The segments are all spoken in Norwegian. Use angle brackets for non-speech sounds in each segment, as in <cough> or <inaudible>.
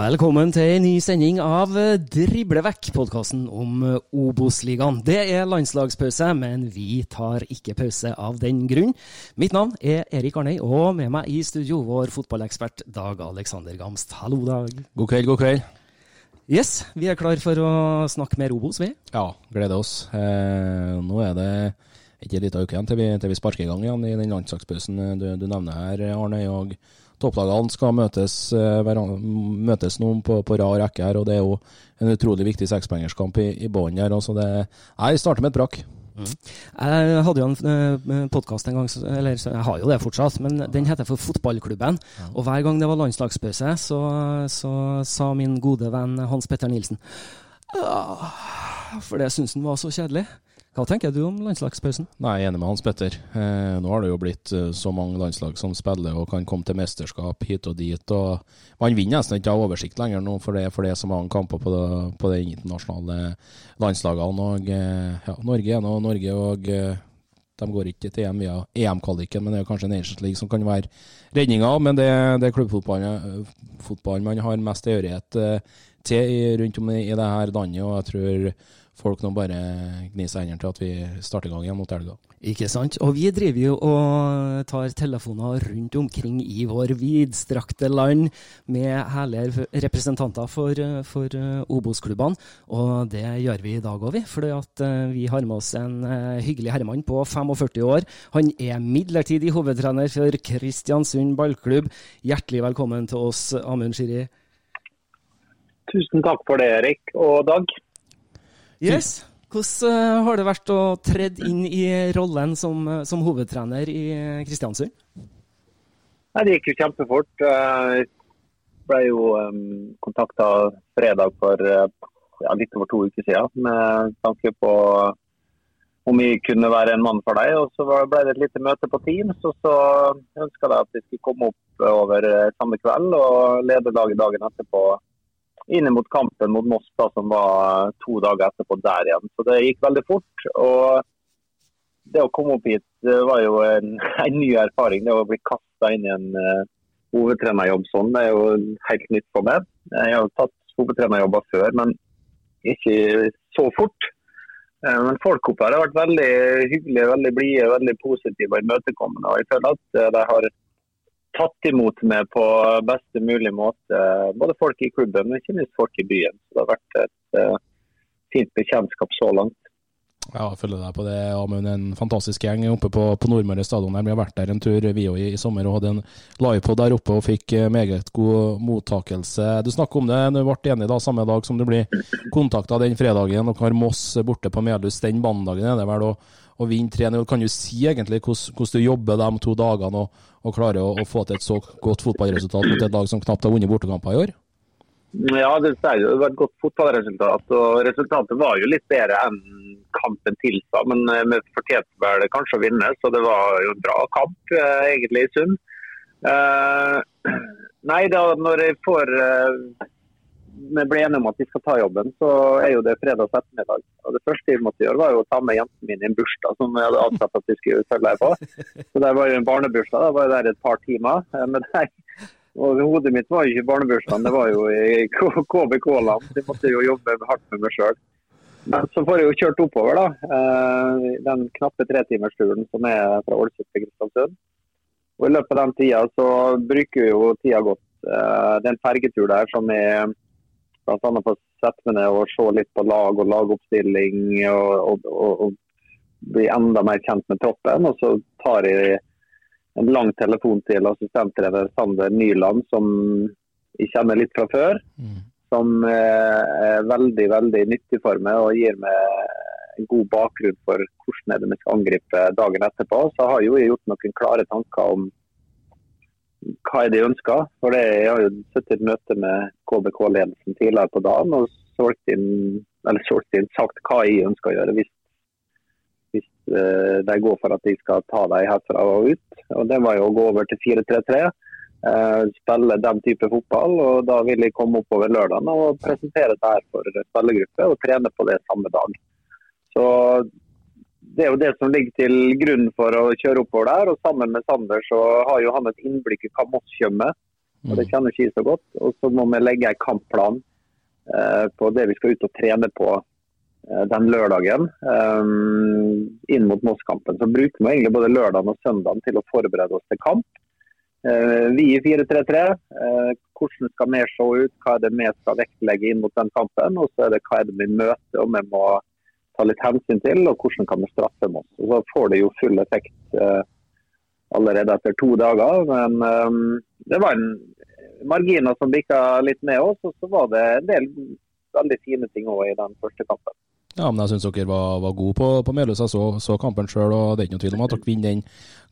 Velkommen til en ny sending av Driblevekk, Drible podkasten om eh, Obos-ligaen. Det er landslagspause, men vi tar ikke pause av den grunn. Mitt navn er Erik Arnøy, og med meg i studio vår fotballekspert Dag Alexander Gamst. Hallo, Dag. God kveld, god kveld. Yes, vi er klar for å snakke mer Obos, vi. Ja, gleder oss. Eh, nå er det ikke en liten uke igjen til vi, til vi sparker i gang igjen i den landslagspausen eh, du, du nevner her, Arnøy. og Topplagene skal møtes, eh, møtes nå på, på rad rekke her, og det er jo en utrolig viktig sekspoengerskamp i, i bånn her. Så det, jeg starter med et brakk. Jeg hadde jo en podkast en gang, eller jeg har jo det fortsatt, men den heter for Fotballklubben. Og hver gang det var landslagspause, så, så sa min gode venn Hans Petter Nilsen «Ah, For det syns han var så kjedelig. Hva tenker du om landslagspausen? Nei, jeg er enig med Hans Petter. Eh, nå har det jo blitt eh, så mange landslag som spiller og kan komme til mesterskap hit og dit. og Man vinner nesten ikke av oversikt lenger nå, for det, for er så mange kamper på, på de internasjonale landslagene. og eh, ja, Norge er nå Norge, og eh, de går ikke til EM via EM-kvaliken, men det er kanskje Nations League som kan være redninga. Men det, det er klubbfotballen eh, man har mest tilhørighet til rundt om i, i det her landet, og jeg tror folk nå bare gni seg i hendene til at vi starter i gang igjen mot helga. Ikke sant? Og vi driver jo og tar telefoner rundt omkring i vår vidstrakte land med herlige representanter for, for eh, Obos-klubbene. Og det gjør vi i dag òg, vi. For vi har med oss en eh, hyggelig herremann på 45 år. Han er midlertidig hovedtrener for Kristiansund ballklubb. Hjertelig velkommen til oss, Amund Shiri. Tusen takk for det, Erik og Dag. Yes. Hvordan eh, har det vært å tredd inn i rollen som, eh, som hovedtrener i eh, Kristiansund? Nei, det gikk jo kjempefort. Jeg ble jo kontakta fredag for ja, litt over to uker siden med tanke på om jeg kunne være en mann for deg. Og så ble det et lite møte på Teams, og så ønska de at vi skulle komme opp over samme kveld og lede laget dagen etterpå inn mot kampen mot Moss, da, som var to dager etterpå der igjen. Så det gikk veldig fort. og det å komme opp hit var jo en, <laughs> en ny erfaring. Det å bli kasta inn i en uh, hovedtrenerjobb sånn, det er jo helt nytt for meg. Jeg har jo tatt hovedtrenerjobber før, men ikke så fort. Eh, Men folk oppe her har vært veldig hyggelige, veldig blide, veldig positive og imøtekommende. Og jeg føler at eh, de har tatt imot meg på beste mulig måte. Både folk i klubben, men ikke minst folk i byen. Så det har vært et uh, fint bekjentskap så langt. Ja, jeg følger deg på det, Amund. En fantastisk gjeng oppe på, på Nordmøre stadion. Vi har vært der en tur, vi òg, i, i, sommer og hadde en livepod der oppe og fikk eh, meget god mottakelse. Du snakker om det, du ble enig da, samme dag som du blir kontakta den fredagen. Dere har Moss borte på Melhus den mandagen, er det vel, å, å vinne 3-0. Kan du si egentlig hvordan du jobber de to dagene og, og klarer å, å, få til et så godt fotballresultat mot et lag som knapt har vunnet bortekamper i år? Ja, det, er jo et godt fotballresultat. og Resultatet var jo litt bedre enn kampen tilsa, men eh, vi fortjente vel kanskje å vinne. Så det var jo en bra kamp, eh, egentlig, i sum. Uh, <clears throat> nei, da når jeg får uh, Vi ble enige om at vi skal ta jobben, så er jo det fredag ettermiddag. Og det første vi måtte gjøre, var jo å ta med jentene mine i en bursdag som jeg hadde avsatt at vi skulle følge på. Så det var jo en barnebursdag. Da var jeg der et par timer. Men nei, og Hodet mitt var jo ikke barnebursdagen, det var jo i KBK-land. Jeg måtte jo jobbe hardt med meg sjøl. Men så får jeg jo kjørt oppover, da. Eh, den knappe tretimersturen som er fra Ålesund til Kristiansund. Og I løpet av den tida så bruker vi jo tida godt. Eh, det er en fergetur der som er bl.a. for å sette meg ned og se litt på lag og lagoppstilling. Og, og, og, bli enda mer kjent med troppen. Og så tar jeg en lang telefon til assistenttrener Sander Nyland, som jeg kjenner litt fra før. Mm. Som er veldig veldig nyttig for meg og gir meg en god bakgrunn for hvordan jeg vi skal angripe dagen etterpå. Så har jeg jo gjort noen klare tanker om hva er det jeg ønsker. For det, jeg har jo sittet i et møte med KBK-ledelsen tidligere på dagen og solgt inn, solgt inn, sagt hva jeg ønsker å gjøre hvis hvis uh, de går for at de skal ta dem herfra og ut. Og Det var jo å gå over til 4-3-3. Uh, eh, spille den type fotball. og Da vil jeg komme oppover lørdagen og presentere det her for spillergruppe og trene på det samme dag. Så Det er jo det som ligger til grunn for å kjøre oppover der. og Sammen med Sander så har jo han et innblikk i hva Moss kommer og Det kjenner ikke jeg så godt. Og Så må vi legge en kampplan eh, på det vi skal ut og trene på Eh, den lørdagen um, inn mot Moss-kampen. Så bruker vi egentlig både lørdagen og søndagen til å forberede oss til kamp. Uh, vi i 4-3-3. Uh, hvordan skal vi se ut, hva er det vi skal vektlegge inn mot den kampen. Og så er det hva er det vi møter og vi må ta litt hensyn til, og hvordan kan vi straffe oss. Og så får det jo full effekt uh, allerede etter to dager. Men um, det var en marginer som bikka litt med oss, og så var det en del veldig fine ting òg i den første kampen. Ja, men jeg syns dere var, var gode på, på Meløs. Jeg så, så kampen sjøl, og det er ikke noe tvil om at dere vinner den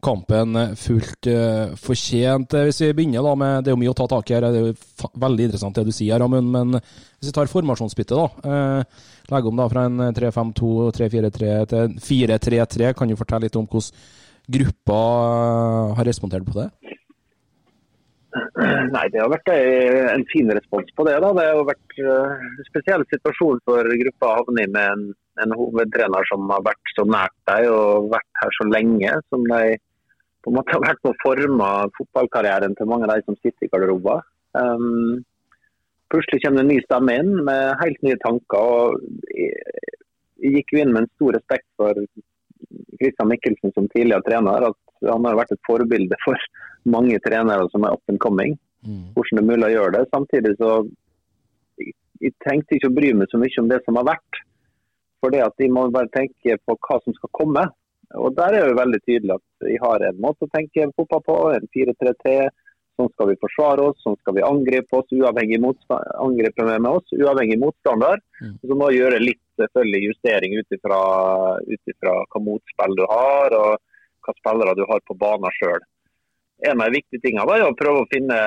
kampen fullt uh, fortjent. Hvis vi begynner da med Det er jo mye å ta tak i her, det er jo veldig interessant det du sier, Amund. Men hvis vi tar formasjonsbyttet, da. Uh, legger om da fra en 3-5-2, 3-4-3 til 4-3-3. Kan du fortelle litt om hvordan gruppa har respondert på det? <clears throat> Nei, Det har vært en fin respons på det. da. Det har vært eh, en spesiell situasjon for gruppa Havni med en, en, hovedtrener som har vært så nært deg og vært her så lenge. Som de på en måte har vært med å forme fotballkarrieren til mange av de som sitter i garderober. Um, plutselig kommer det en ny stemme inn med helt nye tanker. og Jeg gikk inn med en stor respekt for Christian Mikkelsen som tidligere trener. at Han har vært et forbilde for mange trenere som er up and coming. Mm. Hvordan det er mulig å gjøre det. Samtidig så jeg tenkte ikke å bry meg så mye om det som har vært. For det at de må bare tenke på hva som skal komme. Og Der er det veldig tydelig at vi har en måte å tenke fotball på, en 4-3-3. Sånn skal vi forsvare oss, sånn skal vi angripe oss, uavhengig angripe med, med oss, uavhengig motstander. Mm. Så må vi gjøre litt selvfølgelig justering ut ifra hva motspill du har, og hva spillere du har på banen sjøl en av de viktige tingene var å prøve å finne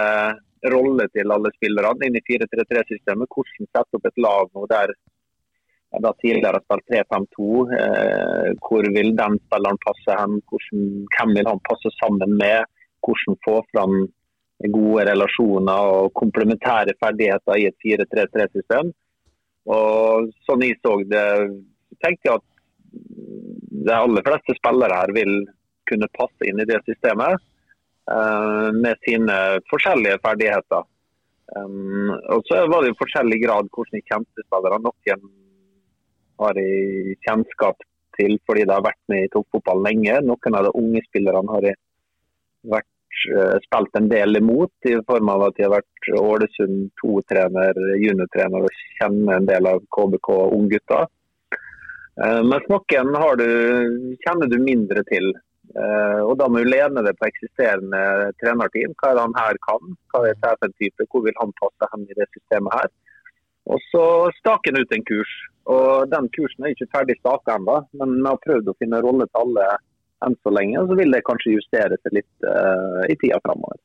rolle til alle spillerne inn i 4-3-3-systemet. Hvordan sette opp et lag nå der jeg da tidligere har spilt 3-5-2. Eh, hvor vil den spilleren passe hen? Hvordan, hvem vil han passe sammen med? Hvordan få fram gode relasjoner og komplementære ferdigheter i et 4-3-3-system. Og Sånn jeg så det, tenkte jeg at de aller fleste spillere her vil kunne passe inn i det systemet. Eh, med sine forskjellige ferdigheter. Um, og så var det i forskjellig grad hvordan de kjempespillere noen har jeg kjennskap til fordi de har vært med i toppfotball lenge. Noen av de unge spillerne har vært, uh, spilt en del imot, i form av at de har vært Ålesund 2-trener, juniortrener og kjenner en del av KBK unggutter. Uh, mens noen du, kjenner du mindre til. Uh, og Da må du lene deg på eksisterende trenerteam. Hva er det han her kan? Hva er det for en type? Hvor vil han passe hen i det systemet her? Og så staker han ut en kurs. Og Den kursen er ikke ferdig staka ennå, men vi har prøvd å finne rolle til alle enn så lenge. Og så vil det kanskje justere seg litt uh, i tida framover.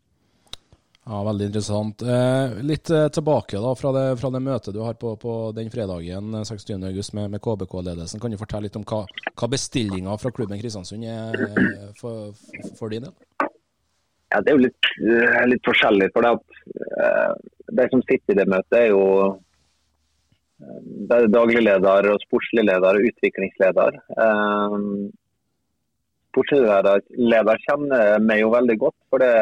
Ja, Veldig interessant. Eh, litt eh, tilbake da, fra det, fra det, møtet du har på, på den fredagen 26.8 eh, med, med KBK-ledelsen. Kan du fortelle litt om hva, hva bestillinga fra klubben Kristiansund er eh, for, for, din del? Ja, Det er jo litt, litt forskjellig. for det at De som sitter i det møtet, er jo det er daglig leder, og sportslig leder og utviklingsleder. Um, sportsleder kjenner meg jo veldig godt. for det,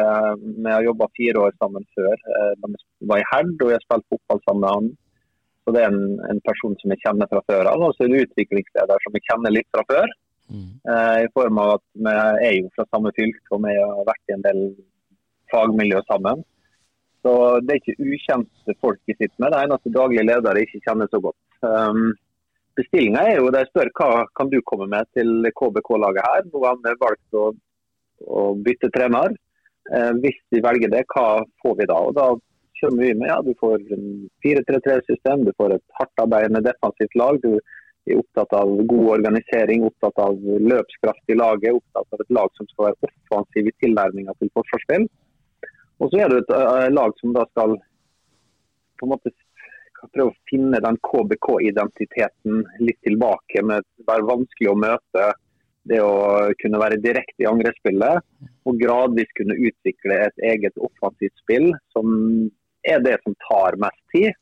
Vi har jobba fire år sammen før. Eh, vi var i Herd og jeg spilte fotball sammen med han. Så Det er en, en person som jeg kjenner fra før av. Og så er det utviklingsleder som jeg kjenner litt fra før. Mm. Eh, I form av at vi er jo fra samme fylke og vi har vært i en del fagmiljø sammen. Så Det er ikke ukjente folk jeg sitter med. Det eneste daglige leder jeg ikke kjenner så godt. Um, Bestillinga er jo de spør hva kan du komme med til KBK-laget her. Nå har vi valgt å, å bytte trener. Eh, hvis vi velger det, hva får vi da? Og Da kommer vi med ja, du får 4-3-3-system, du får et hardtarbeidende defensivt lag. Du er opptatt av god organisering, opptatt av løpskraft i laget, opptatt av et lag som skal være offensiv i tilnærminga til forsvarsspill. Og så er det et uh, lag som da skal på en måte prøve å finne den KBK-identiteten litt tilbake. med det er vanskelig å møte. Det å kunne være direkte i angrepsspillet og gradvis kunne utvikle et eget offensivt spill, som er det som tar mest tid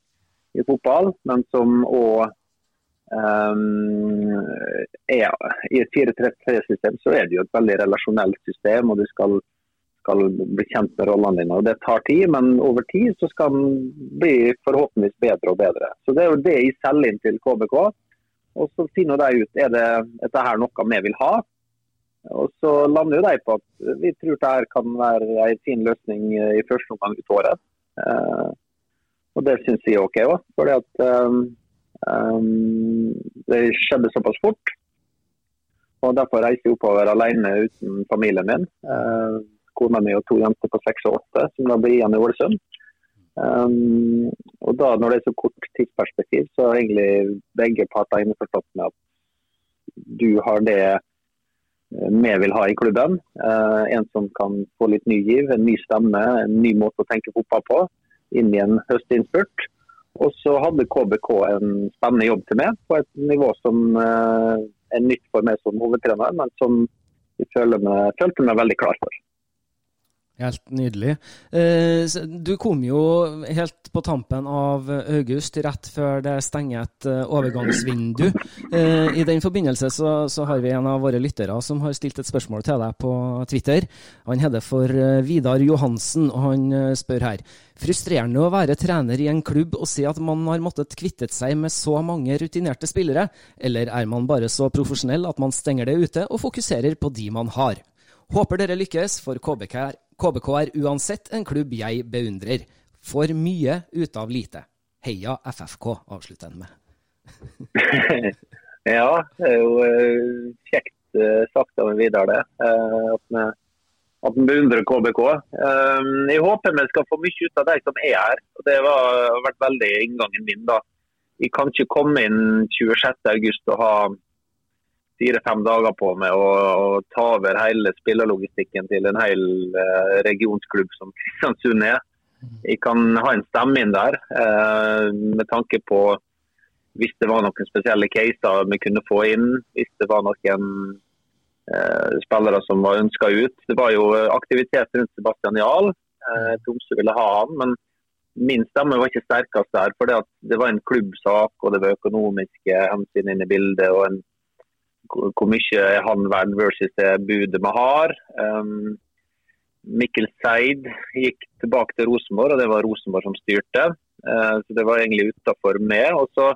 i fotball, men som òg um, er I et 4-3-3-system så er det jo et veldig relasjonelt system. og du skal skal bli kjent med rollene dine. Og Det tar tid, men over tid så skal den bli forhåpentligvis bedre og bedre. Så Det er jo det jeg selger inn til KBK. Og Så finner de ut er det dette her noe vi vil ha. Og Så lander jo de på at vi tror dette kan være en fin løsning i første omgang ut året. Eh, og Det syns jeg er OK òg. For um, um, det skjedde såpass fort. Og Derfor reiser jeg oppover alene uten familien min. Kona mi og to jenter på seks og åtte, som da blir igjen i Ålesund. Um, og da, når det er så kort tidsperspektiv, så er egentlig begge parter innforstått med at du har det eh, vi vil ha i klubben. Uh, en som kan få litt ny giv, en ny stemme, en ny måte å tenke fotball på inn i en høstinnspurt. Og så hadde KBK en spennende jobb til meg på et nivå som uh, er nytt for meg som hovedtrener, men som jeg følte meg veldig klar for. Helt nydelig. Eh, du kom jo helt på tampen av august, rett før det stenger et eh, overgangsvindu. Eh, I den forbindelse så, så, har vi en av våre lyttere som har stilt et spørsmål til deg på Twitter. Han heter for Vidar Johansen, og han spør her. Frustrerende å være trener i en klubb og se at man har måttet kvittet seg med så mange rutinerte spillere, eller er man bare så profesjonell at man stenger det ute og fokuserer på de man har? Håper dere lykkes, for KBK er, KBK er uansett en klubb jeg beundrer. For mye ut av lite. Heia FFK, avslutter han med. <laughs> ja, det er jo uh, kjekt uh, sagt av Vidar, det. Uh, at vi vi beundrer KBK. jeg håper vi skal få mye ut av de som er her. Det har vært veldig inngangen min. da. Jeg kan ikke komme inn 26.8 og ha fire-fem dager på med å, å, ta over hele spillerlogistikken til en hel eh, regionsklubb som Kristiansund er. Jeg kan ha en stemme inn der eh, med tanke på hvis det var noen spesielle caser vi kunne få inn. Hvis det var noen eh, spillere som var ønska ut. Det var jo aktivitet rundt Sebastian Jahl. Eh, Tromsø ville ha han. men Min stemme var ikke sterkest der, for det var en klubbsak og det var økonomiske hensyn inne i bildet. og en hvor mye er han verd versus det budet vi har. Um, Mikkel Seid gikk tilbake til Rosenborg, og det var Rosenborg som styrte. Uh, så Det var egentlig utafor meg. Og så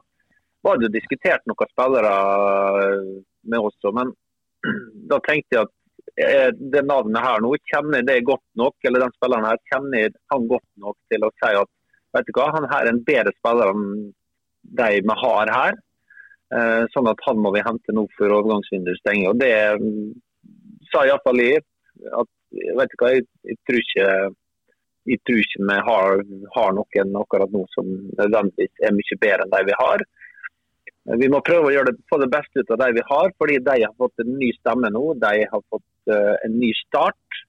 var det jo diskutert noen spillere med oss òg, men <clears throat> da tenkte jeg at eh, det navnet her nå, kjenner det godt nok, eller den spilleren her kjenner han godt nok til å si at vet du hva, han her er en bedre spiller enn de vi har her. Eh, sånn at han må vi hente nå før overgangsvinduet stenger. Og det mm, sa iallfall jeg. At, vet du hva, jeg, jeg, tror ikke jeg tror ikke vi har, har, noen akkurat nå som nødvendigvis er mye bedre enn de vi har. Vi må prøve å gjøre det, få det beste ut av de vi har, fordi de har fått en ny stemme nå. De har fått uh, en ny start.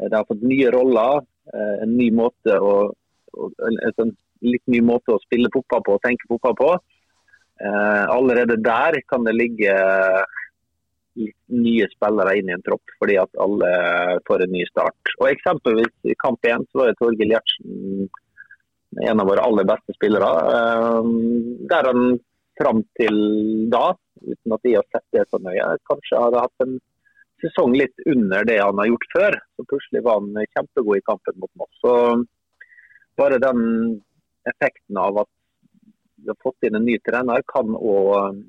De har fått nye roller, uh, en ny måte å, og, en, en, en, litt ny måte å spille fotball på og tenke fotball på. Uh, allerede der kan det ligge nye spillere inn i en tropp, fordi at alle får en ny start. Og Eksempelvis i kamp én var det Torgill Gjertsen en av våre aller beste spillere. Der han fram til da, uten at de har sett det så nøye, kanskje hadde hatt en sesong litt under det han har gjort før. Så plutselig var han kjempegod i kampen mot Moss. Så bare den effekten av at vi har fått inn en ny trener, kan òg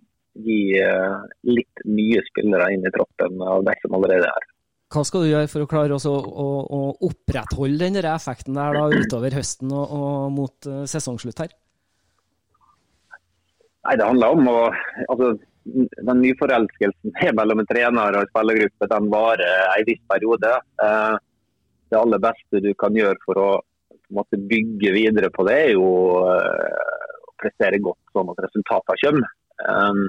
gi eh, litt nye spillere inn i troppen av de som allerede er. Hva skal du gjøre for å klare å, å, å opprettholde den effekten der da, utover høsten og, og mot uh, sesongslutt her? Nei, Det handler om å altså, Den nyforelskelsen <laughs> mellom en trener og en spillergruppe den varer en viss periode. Uh, det aller beste du kan gjøre for å måte, bygge videre på det, er jo uh, å prestere godt sånn at resultatene kommer. Um,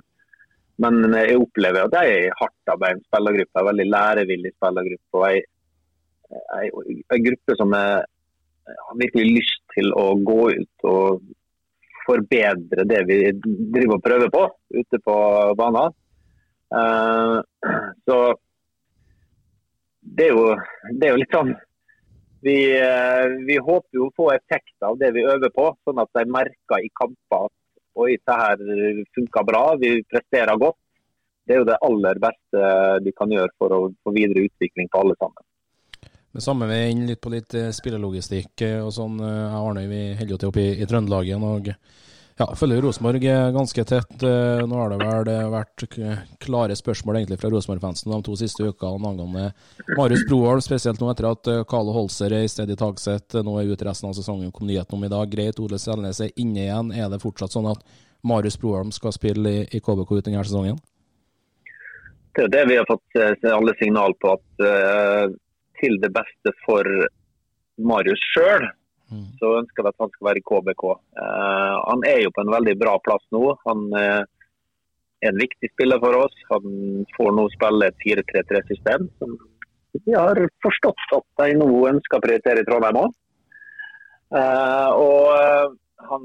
men jeg opplever at de er hardtarbeidende spillergruppe, en veldig lærevillig spillergruppe. og En gruppe som er, har virkelig lyst til å gå ut og forbedre det vi driver og prøver på ute på banen. Uh, så det er, jo, det er jo litt sånn vi, uh, vi, håper jo å få effekt av det vi øver på, sånn at de merker i kamper at oi, det her funker bra, vi presterer godt. Det er jo det aller beste de kan gjøre for å få videre utvikling på alle sammen. Det samme vi er inne litt på litt eh, spillelogistikk eh, og sånn. Eh, jeg og Arne vi holder jo til oppe i, i Trøndelag igjen. og ja, følger Rosenborg ganske tett. Nå har det vel vært klare spørsmål egentlig fra Rosenborg-fansen de to siste ukene angående Marius Broholm, spesielt nå etter at Kale Holser er i stedet tagset, nå er ute resten av sesongen. Kom nyheten om i dag. Greit, Ole Selnes er inne igjen. Er det fortsatt sånn at Marius Broholm skal spille i, i KBK ut denne sesongen? Det er det vi har fått alle signal på. at til det beste for Marius sjøl, mm. så ønsker vi at han skal være i KBK. Uh, eh, han er jo på en veldig bra plass nå. Han uh, er en viktig spiller for oss. Han får nå spille et 4-3-3-system som vi har forstått at de nå ønsker å prioritere i Trondheim òg. Uh, eh, og han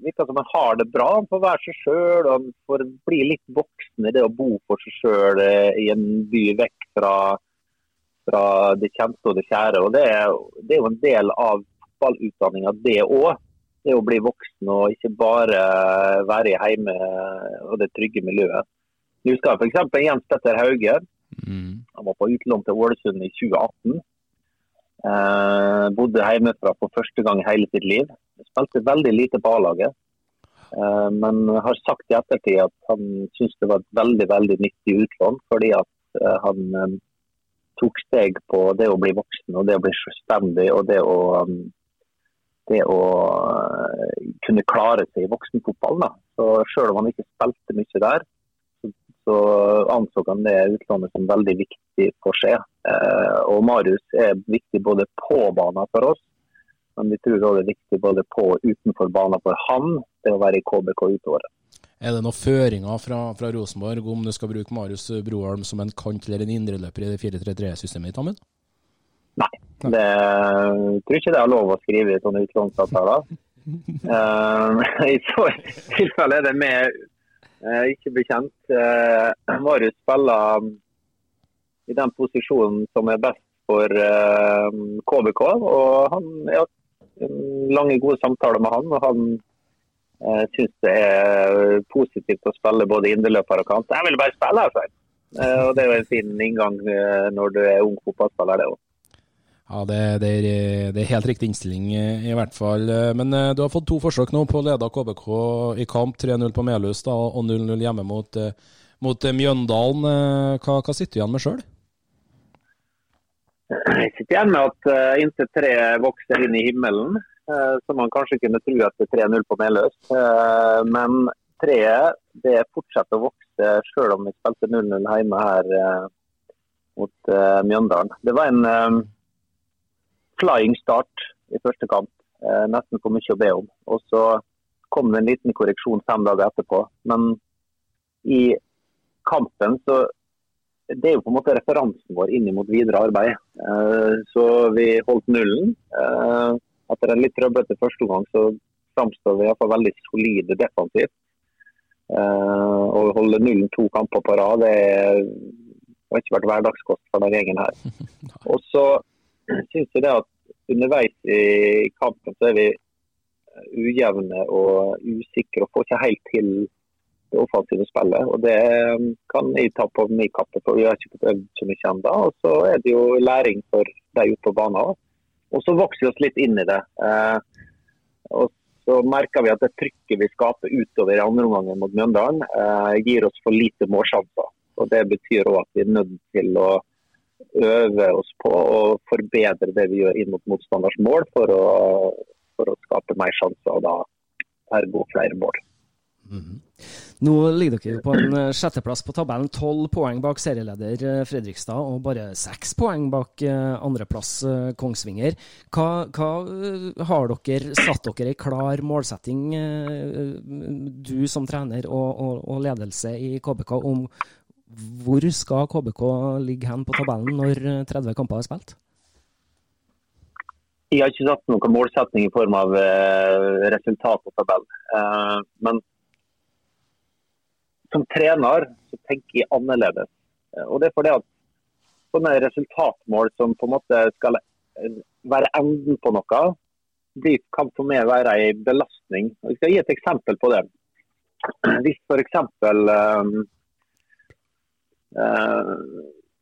virker som han har det bra. Han får være seg sjøl og han får bli litt voksen i det å bo for seg sjøl i en by vekk fra fra det kjente og det kjære. og Det er, det er jo en del av fotballutdanninga, det òg. Det å bli voksen og ikke bare være hjemme og det trygge miljøet. Du skal f.eks. Jens Petter Hauge. Mm. Han var på utlån til Ålesund i 2018. Eh, bodde hjemmefra for første gang i hele sitt liv. Spilte veldig lite på A-laget. Eh, men har sagt i ettertid at han syntes det var et veldig veldig nyttig utlån. Fordi at eh, han eh, tok steg på det å bli voksen og det å bli selvstendig og det å, um, det å uh, kunne klare seg i voksenfotballen. Så Selv om han ikke spilte mye der, så, så anså han det utlånet som veldig viktig for seg. Eh, og Marius er viktig både på banen for oss, men vi tror det er viktig både på og utenfor banen for han, det å være i KBK utover. Er det noen føringer fra, fra, Rosenborg om du skal bruke Marius Broholm som en kant eller en indreløper i det 4-3-3-systemet ditt, Amund? Nei, det, jeg tror ikke det er lov å skrive i sånne utlånsavtaler. uh, <laughs> I så tilfelle er det med uh, ikke bekjent. Uh, Marius spiller i den posisjonen som er best for KBK. og han har lange, gode samtaler med han. og han jeg syns det er positivt å spille både indreløper og kant. Jeg vil bare spille, altså. Eh, og Det er jo en fin inngang eh, når du er ung fotballspiller, det òg. Ja, det, det, er, det, er, helt riktig innstilling, eh, i hvert fall. Men du har fått to forsøk nå på å lede KBK i kamp. 3-0 på Melhus da, og 0-0 hjemme mot, mot Mjøndalen. Hva, hva, sitter du igjen med sjøl? Jeg sitter igjen med at inntil tre vokser inn i himmelen. Eh, som man kanskje kunne tro etter 3-0 på Meløs. Eh, men treet det fortsetter å vokse selv om vi spilte 0-0 hjemme her eh, mot Mjøndalen. Det var en flying start i første kamp. Nesten for mye å be om. Og så kom det en liten korreksjon fem dager etterpå. Men i kampen så det er jo på en måte referansen vår inn mot videre arbeid. Så vi holdt nullen. Etter en litt trøblete første omgang så framstår vi iallfall veldig solide defensivt. Uh, å holde nullen to kamper på rad det har ikke vært hverdagskost for denne gjengen her. <laughs> Og så syns jeg det at underveis i kampen så er vi ujevne og usikre og får ikke helt til det offensive spillet. og Det kan jeg ta på min kappe, for vi har ikke fått øvd så mye ennå. Og så er det jo læring for de ute på banen. Og så vokser vi oss litt inn i det. Eh, og så merker vi at det trykket vi skaper utover i andre omgang mot Mjøndalen, eh, gir oss for lite målsjanser. Og Det betyr òg at vi er nødt til å øve oss på å forbedre det vi gjør inn mot motstanders mål, for å, for å skape mer sjanser og da ergo flere mål. Mm -hmm. Nå ligger dere på en eh, sjetteplass på tabellen, tolv poeng bak serieleder eh, Fredrikstad og bare seks poeng bak eh, andreplass Kongsvinger. Hva, hva, har dere satt dere i klar målsetting, du som trener og, og, og ledelse i KBK, om hvor skal KBK ligge hen på tabellen når 30 kamper er spilt? Jeg har ikke satt noen målsetting i form av resultat på tabellen. Men som trener så tenker jeg annerledes. Eh, og det er fordi at sånne resultatmål som på en måte skal eh, være enden på noe, de kan for meg være en belastning. Jeg skal gi et eksempel på det. Hvis f.eks. Um, uh,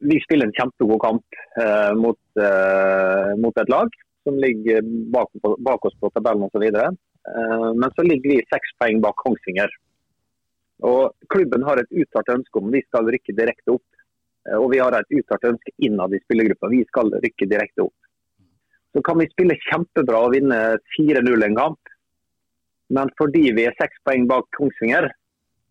vi spiller en kjempegod kamp uh, mot, uh, mot, et lag som ligger bak, bak oss på tabellen osv. Uh, men så ligger vi seks poeng bak Kongsvinger. Og Klubben har et uttalt ønske om vi skal rykke direkte opp. Eh, og vi har et uttalt ønske innad i spillergruppa. Vi skal rykke direkte opp. Så kan vi spille kjempebra og vinne 4-0 en kamp. Men fordi vi er seks poeng bak Kongsvinger,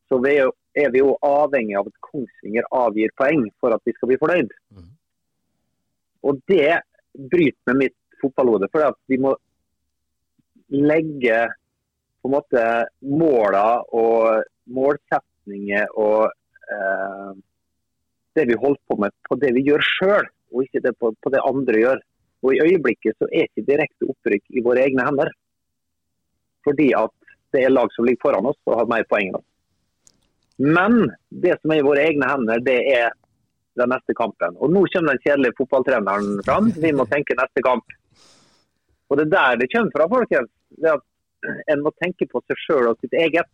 så er vi jo avhengig av at Kongsvinger avgir poeng for at vi skal bli fornøyd. Mm. Og det bryter med mitt fotballhode. For vi må legge på en måte måla og målsetninger og eh, det vi holder på med, på det vi gjør sjøl, og ikke det på, på, det andre gjør. Og I øyeblikket så er ikke direkte opprykk i våre egne hender. Fordi at det er lag som ligger foran oss og har mer poeng enn oss. Men det som er i våre egne hender, det er den neste kampen. Og Nå kommer den kjedelige fotballtreneren fram. Vi må tenke neste kamp. Og Det er der det kommer fra, folkens. Det at En må tenke på seg sjøl og sitt eget.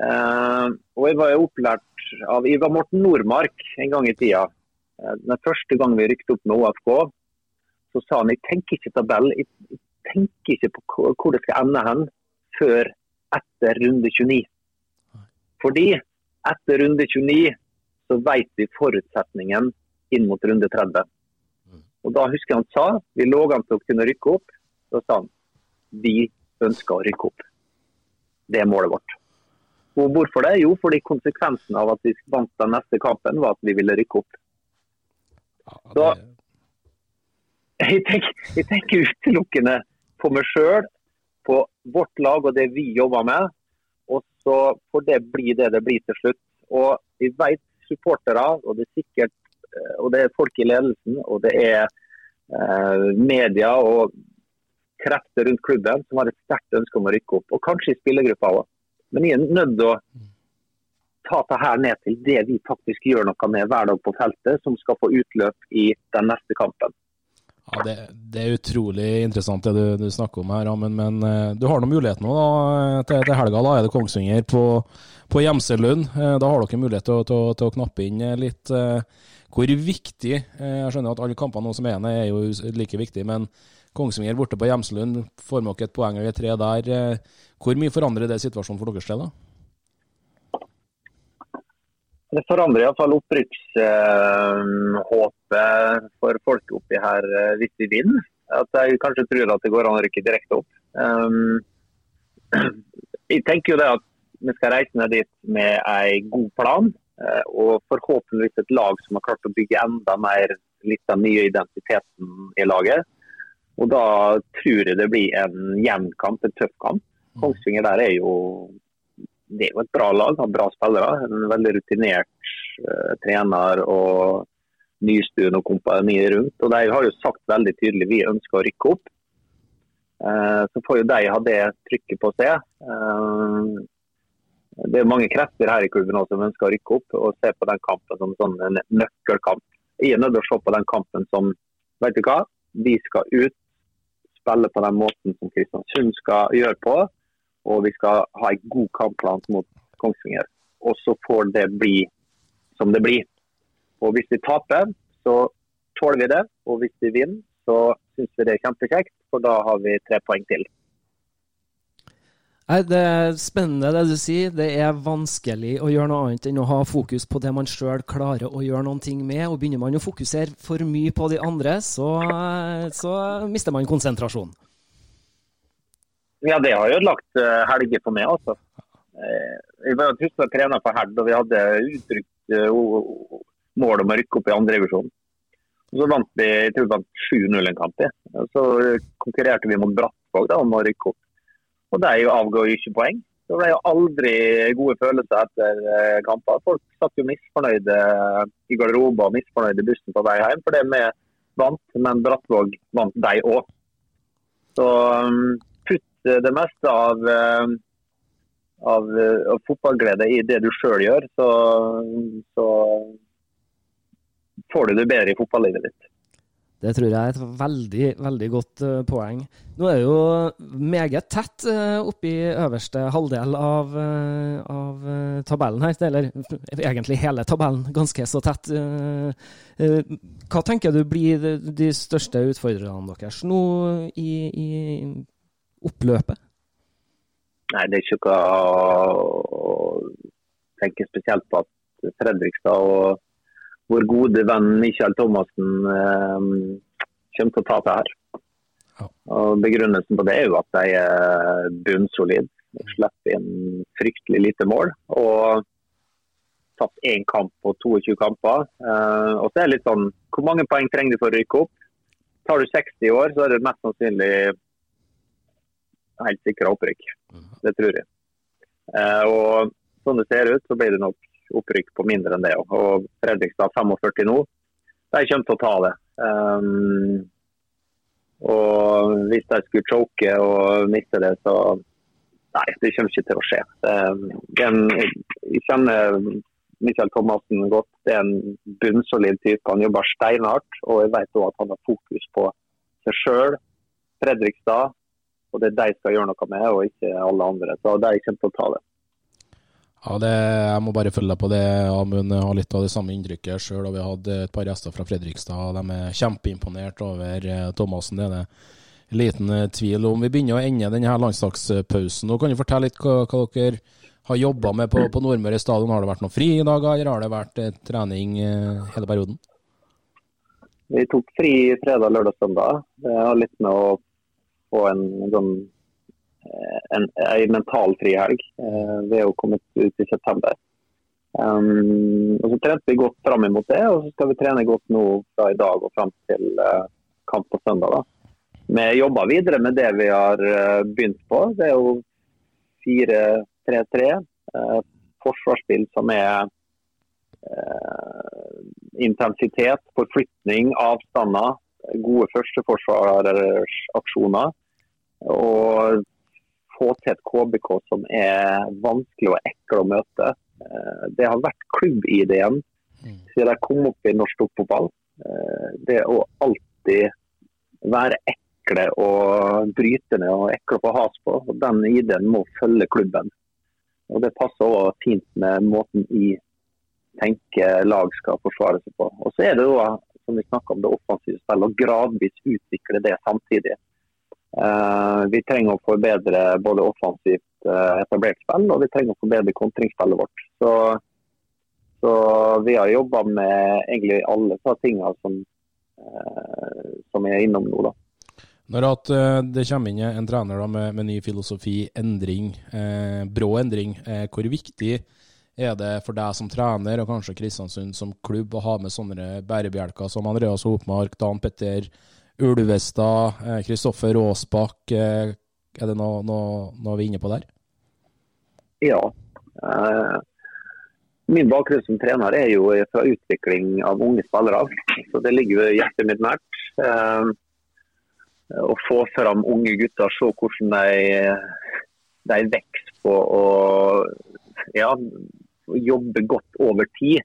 Uh, og jeg var opplært av Ivar Morten Nordmark en gang i tida. Uh, den første gang vi rykte opp med OFK, så sa han jeg tenker ikke tabell, jeg, jeg tenker ikke på hvor det skal ende hen før etter runde 29. Fordi etter runde 29 så vet vi forutsetningen inn mot runde 30. Og Da husker jeg han sa vi lå an til å kunne rykke opp. Så sa han vi ønsker å rykke opp. Det er målet vårt. Og hvorfor det? Jo, fordi konsekvensen av at vi vant den neste kampen, var at vi ville rykke opp. Så jeg tenker, jeg tenker utelukkende på meg sjøl, på vårt lag og det vi jobber med. Og så får det bli det det blir til slutt. Og vi vet supportere, og det er sikkert eh, og det er folk i ledelsen og det er eh, media og krefter rundt klubben som har et sterkt ønske om å rykke opp. Og kanskje i spillergruppa òg. Men jeg er nødt til å ta det her ned til det vi faktisk gjør noe med hver dag på feltet, som skal få utløp i den neste kampen. Ja, det, det er utrolig interessant det du, du snakker om her, Amund. Men uh, du har noen mulighet nå da, til, til, helga. Da er det Kongsvinger på, på Gjemselund. Uh, da har dere mulighet til, til, til å knappe inn litt. Hvor viktig Jeg skjønner at alle kampene nå som er igjen er jo like viktige, men Kongsvinger borte på Gjemselund, får med dere et poeng eller tre der. Hvor mye forandrer det situasjonen for deres del? Det forandrer iallfall opprykkshåpet for folk oppi her eh, hvis vi vinner. At jeg kanskje tror at det går an å rykke direkte opp. Um, <clears throat> jeg tenker jo det at vi skal reise ned dit med en god plan. Eh, og forhåpentligvis et lag som har klart å bygge enda mer litt av den nye identiteten i laget. Og da tror jeg det blir en jevn kamp, en tøff kamp. Kongsvinger der er jo det er jo et bra lag, har bra spillere. En veldig rutinert uh, trener og Nystuen og kompani rundt. Og De har jo sagt veldig tydelig vi ønsker å rykke opp. Uh, så får jo de ha det trykket på seg. Uh, det er mange krefter her i klubben også som ønsker å rykke opp og se på den kampen som sånn en nøkkelkamp. Jeg er nødt til å se på den kampen som vet du hva, vi skal ut, spille på den måten som Kristiansund skal gjøre på. Og vi skal ha en god kampplan mot Kongsvinger. Og så får det bli som det blir. Og hvis vi taper, så tåler vi det. Og hvis vi vinner, så syns vi det er kjempekjekt, for da har vi tre poeng til. Nei, Det er spennende det du sier. Det er vanskelig å gjøre noe annet enn å ha fokus på det man sjøl klarer å gjøre noen ting med. Og begynner man å fokusere for mye på de andre, så, så mister man konsentrasjonen. Ja, det har jo lagt uh, helger for meg, altså. Jeg var tysk trener for Herd, og vi hadde uttrykt uh, mål om å rykke opp i andredivisjon. Så vant vi jeg tror vi vant 7-0 en kamp. Så konkurrerte vi mot Brattvåg om å rykke opp. Og de avga jo ikke poeng. Det ble jo aldri gode følelser etter kamper. Folk satt jo misfornøyde i garderoben og misfornøyde i bussen på vei hjem For det vi vant, men Brattvåg vant de òg. Så um, Eh, det meste av, eh, av, eh, av fotballglede i det du sjøl gjør, så, så, får du det bedre i fotballivet ditt. Det tror jeg er et veldig, veldig godt uh, poeng. Nå er det jo meget tett uh, i øverste halvdel av, uh, av tabellen her. Eller egentlig hele tabellen, ganske så tett. hva tenker du blir de, de største utfordrerne deres nå i, i oppløpet? Nei, det er ikke noe å tenke spesielt på at Fredrikstad og vår gode venn Michael Thomassen eh, kommer til å tape her. Ja. Og Begrunnelsen på det er jo at de er bunnsolide. Slipper inn fryktelig lite mål. Og tapt én kamp på 22 kamper. Eh, og så er det litt sånn Hvor mange poeng trenger du for å rykke opp? Tar du 60 i år, så er det mest sannsynlig helt sikra opprykk. Mhm. Det tror jeg. Eh, og Sånn det ser ut, så blir det nok opprykk på mindre enn det. Og Fredrikstad 45 nå, de kommer til å ta det. Um, og hvis de skulle choke og miste det, så Nei, det kommer ikke til å skje. Den, jeg kjenner Michael Thomassen godt. Det er en bunnsolid type. Han jobber steinhardt. Og jeg vet også at han har fokus på seg sjøl, Fredrikstad og det er de skal gjøre noe med, og ikke alle andre. Så de kommer til å ta det. Ja, det, Jeg må bare følge deg på det. Amund har litt av det samme inntrykket sjøl. Vi hadde et par gjester fra Fredrikstad. De er kjempeimponert over eh, Thomassen. Det er det liten eh, tvil om. Vi begynner å ende denne landslagspausen. Nå kan du fortelle litt hva, hva dere har jobba med på, på Nordmøre stadion. Har det vært noen fridager, eller har det vært eh, trening hele perioden? Vi tok fri fredag, lørdag, søndag. Det har litt med å få en, sånn, en, en mental frihelg eh, ved å komme ut i september. Um, og Så trente vi godt fram imot det, og så skal vi trene godt nå fra i dag og fram til uh, kamp på søndag. da. Vi jobber videre med det vi har uh, begynt på. Det er jo 4-3-3. Uh, forsvarsspill som er intensitet, forflytning, avstander. Gode førsteforsvareraksjoner og få til et KBK som er vanskelig og ekkel å møte. Eh, det har vært klubb-ID-en mm. siden jeg kom opp i norsk toppfotball. Eh, det å alltid være ekle og brytende og ekle å få has på. og Den ID-en må følge klubben. Og Det passer også fint med måten vi tenker lag skal forsvare seg på. Og Så er det jo, som vi om, det offensive spillet, å gradvis utvikle det samtidig. Uh, vi trenger å forbedre både offensivt uh, etablert spill, og vi trenger å forbedre kontringsspillet vårt. Så, så vi har jobba med egentlig alle de tingene som, uh, som jeg er innom nå. da. Når at det kommer inn en trener med, med, ny filosofi, endring, eh, brå endring, eh, hvor viktig er det for deg som trener, og kanskje Kristiansund som klubb, å ha med sånne bærebjelker som Andreas Hopmark, Dan Petter Ulvestad, Kristoffer Råsbakk? Eh, er det noe, noe, noe, vi er inne på der? Ja. Eh, min bakgrunn som trener er jo fra utvikling av unge spillere. Så det ligger jo hjertet mitt nært. Eh, å få fram unge gutter, se hvordan de, de vokser på å ja, jobbe godt over tid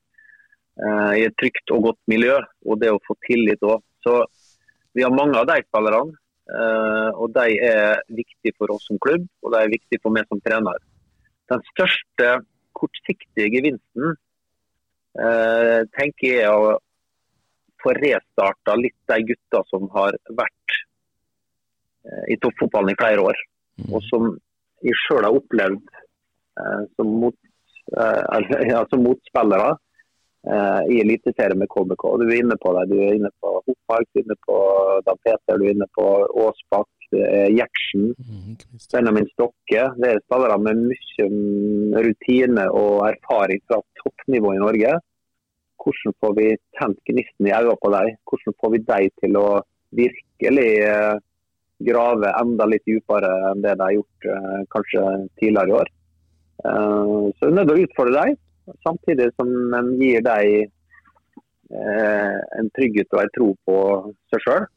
i et trygt og godt miljø. Og det å få tillit òg. Så vi har mange av de spillerne. Uh, og de er viktige for oss som klubb, og de er viktige for meg som trener. Den største kortsiktige gevinsten uh, tenker jeg å få restarta litt de gutta som har vært Eh, i toppfotballen i flere år. Mm. Og som jeg sjøl har opplevd eh, som, mot, eh, <laughs> som motspillere eh, i Eliteserien med KBK. Du er inne på det. Du er inne på Hopmark, du er inne på Dan Peter, du er inne på Aasbakk, Gjertsen, mm, Benjamin Stokke. Det er spillere med mye rutine og erfaring fra toppnivå i Norge. Hvordan får vi tent gnisten i øynene på dem? Hvordan får vi dem til å virkelig eh, grave enda litt dypere enn det de har gjort eh, kanskje tidligere i år. Eh, så det er nødt til å utfordre dem, samtidig som en gir dem eh, en trygghet og en tro på seg sjøl.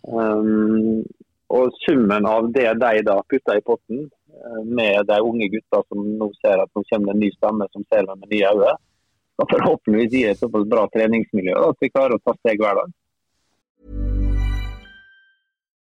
Um, og summen av det de da putter i potten, med de unge gutta som nå ser at nå kommer en ny stemme som ser dem med nye øyne, skal forhåpentligvis gi et såpass bra treningsmiljø at vi klarer å ta steg hver dag.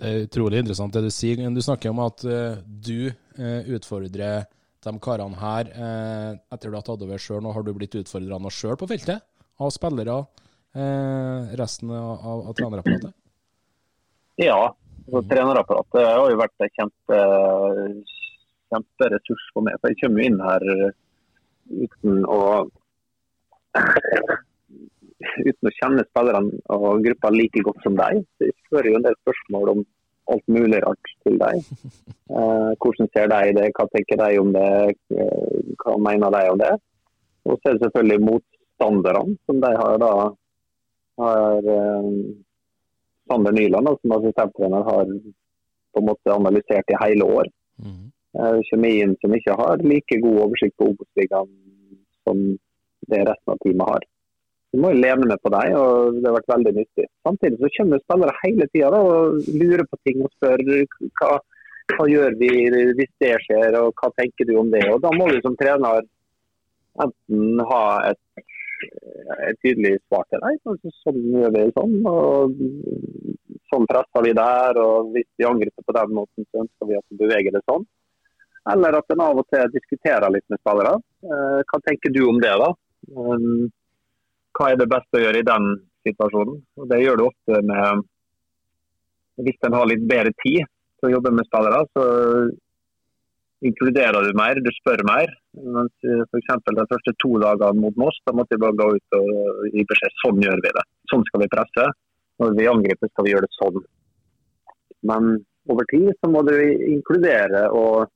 Det er utrolig interessant det du sier. Du snakker om at uh, du uh, utfordrer de karene her etter du har tatt over sjøl. Nå har du blitt utfordra nå sjøl på feltet, av spillere, resten av, av trenerapparatet? Ja, altså, trenerapparatet har jo vært en kjempe, kjemperessurs for meg. For jeg kommer jo inn her uten å uten å kjenne spillerne og gruppa like godt som deg. Så jeg spør jo en del spørsmål om alt mulig rart til deg. <laughs> Eh, hvordan ser de det, hva tenker de om det, eh, hva mener de om det. Og så er det selvfølgelig motstanderne, som de har da har eh, Sander Nyland, som assistenttrener, har på en måte analysert i hele år. Mm. Eh, kjemien som ikke har like god oversikt på Obos-ligaen som det resten av teamet har. Du må jo leve med på deg, og det har vært veldig nyttig. Samtidig så kommer spillere hele tida og lurer på ting og spør hva, hva gjør vi hvis det skjer, og hva tenker du om det. Og Da må du som trener enten ha et, et tydelig svar til deg. Sånn gjør vi sånn, og sånn presser vi der. og Hvis vi angriper på den måten, så ønsker vi at vi beveger det sånn. Eller at en av og til diskuterer litt med spillere. Eh, hva tenker du om det, da? Hva er det beste å gjøre i den situasjonen? Og Det gjør du ofte med Hvis en har litt bedre tid til å jobbe med spillere, så inkluderer du mer, du spør mer. Mens f.eks. de første to dagene mot Moss, da måtte vi bare gå ut og gi beskjed sånn gjør vi det. Sånn skal vi presse. Når vi angriper, skal vi gjøre det sånn. Men over tid så må du inkludere og,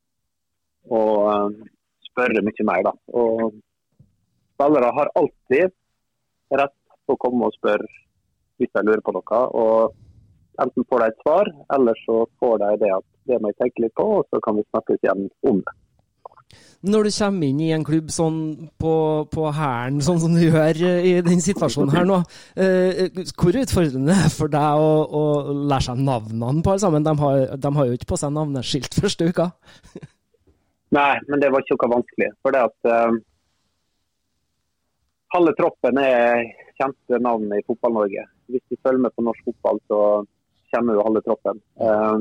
og eh, spørre mye mer. Da. Og spillere har alltid rett å komme og spørre hvis de lurer på noe. og Enten får de et svar, eller så får de det at det må jeg tenke litt på, og så kan vi snakkes igjen om det. Når du kommer inn i en klubb sånn på, på hæren, sånn som du gjør i den situasjonen her nå, eh, hvor utfordrende er det for deg å, å, lære seg navnene på alle sammen? De har, de har, jo ikke på seg navneskilt første uka. Nei, men det var ikke noe vanskelig. For det at uh, halve troppen er kjente navn i Fotball-Norge. Hvis du følger med på norsk fotball, så kjenner du halve troppen. Uh,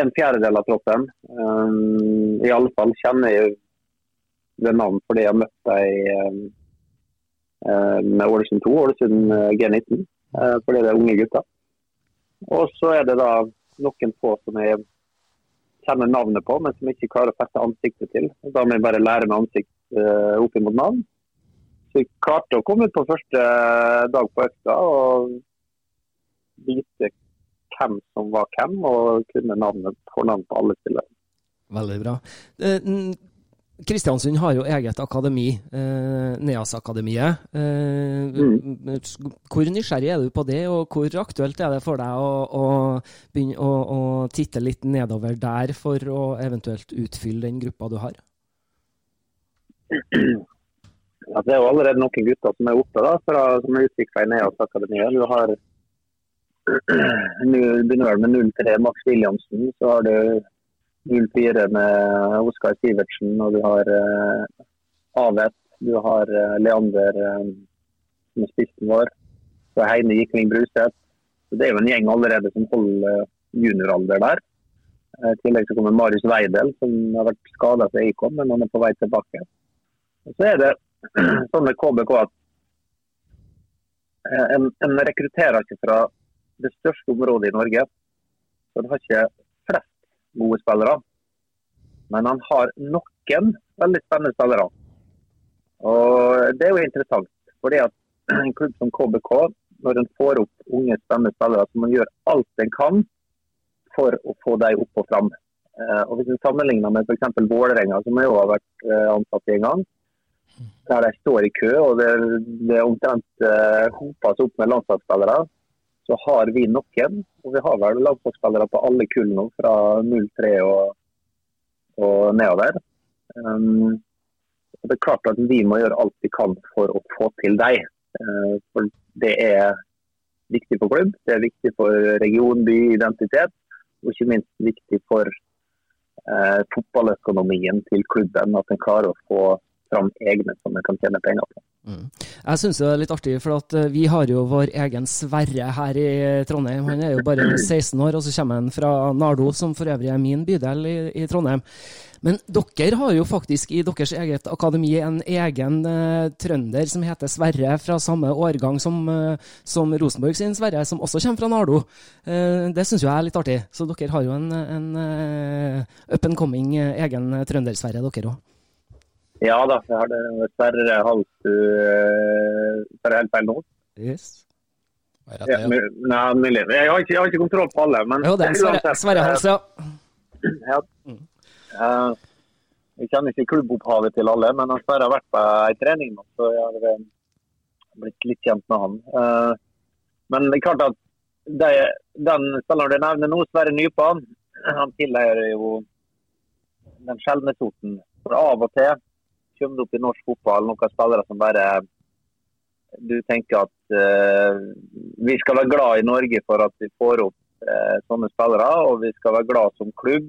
en fjerdedel av troppen. Um, I alle fall kjenner jeg ved navnet fordi jeg har møtt dem uh, med Ålesund 2, Ålesund G19. Uh, fordi det er unge gutter. Og så er det da noen få som jeg kjenner navnet på, men som ikke klarer å feste ansiktet til. Da må jeg bare lære meg ansikt uh, opp mot navn. Så jeg klarte å komme ut på første dag på økta og vite hvem som var hvem, og kunne navnet fornavn på alle spillerne. Veldig bra. Kristiansund har jo eget akademi, eh, NEAS-akademiet. Eh, mm. Hvor nysgjerrig er du på det, og hvor aktuelt er det for deg å, å begynne å, å, titte litt nedover der, for å eventuelt utfylle den gruppa du har? Ja, det er jo allerede noen gutter som er oppe, da, fra, som er utvikla i NEAS-akademiet. Du har <clears throat> begynner vel med 0-3 Max Williamsen. Så har du 0-4 med Oskar Sivertsen, og du har uh, Avet. Du har uh, Leander, uh, som er spissen vår. Så Heine Gikling Bruseth. Det er jo en gjeng allerede som holder junioralder der. I tillegg så kommer Marius Weidel, som har vært skada for Eikon, men han er på vei tilbake. Så er det <clears throat> sånn med KBK at en, en rekrutterer ikke fra det største området i Norge. Så han har ikke flest gode spillere. Men han har noen veldig spennende spillere. Og Det er jo interessant. fordi at <clears throat> en klubb som KBK, når en får opp unge, spennende spillere, så man gjør alt en kan for å få dem opp og fram. Eh, og Hvis en sammenligner med f.eks. Vålerenga, som jo har vært eh, ansatt i en gang, der de står i kø og det, det omtrent uh, hopes opp med landslagsspillere, så har vi noen. Og vi har vel landslagsspillere på alle kull nå, fra 03 og, og nedover. Um, det er klart at vi må gjøre alt vi kan for å få til dem. Uh, for det er viktig for klubb, det er viktig for region, by, identitet. Og ikke minst viktig for uh, fotballøkonomien til klubben. At en klarer å få fram egne som vi kan tjene penger på. Mm. Jeg syns det er litt artig, for at eh, vi har jo vår egen Sverre her i Trondheim. Han er jo bare <clears throat> 16 år, og så kommer han fra Nardo, som for øvrig er min bydel i, i Trondheim. Men dere har jo faktisk i deres eget akademi en egen uh, trønder som heter Sverre, fra samme årgang som, uh, som Rosenborg sin Sverre, som også kommer fra Nardo. Uh, det syns jeg er litt artig. Så dere har jo en, en up and coming egen trønder-Sverre, dere òg. Ja da, jeg har det. Sverre Halstu Sverre helt feil nå? Yes. Ja, nei. Jeg har, ikke, jeg har ikke kontroll på alle. Men jo, det er Sverre, Sverre Hals, ja. ja. Uh, jeg kjenner ikke klubbopphavet til alle, men Sverre har vært på ei trening nå, så jeg har eh, blitt litt kjent med han. Uh, men det er klart at det, den spilleren du nevner nå, Sverre Nypan, han tilhører jo den sjeldne sorten. For av og til kommer det opp i norsk fotball noen spillere som bare Du tenker at uh, vi skal være glad i Norge for at vi får opp uh, sånne spillere, og vi skal være glad som klubb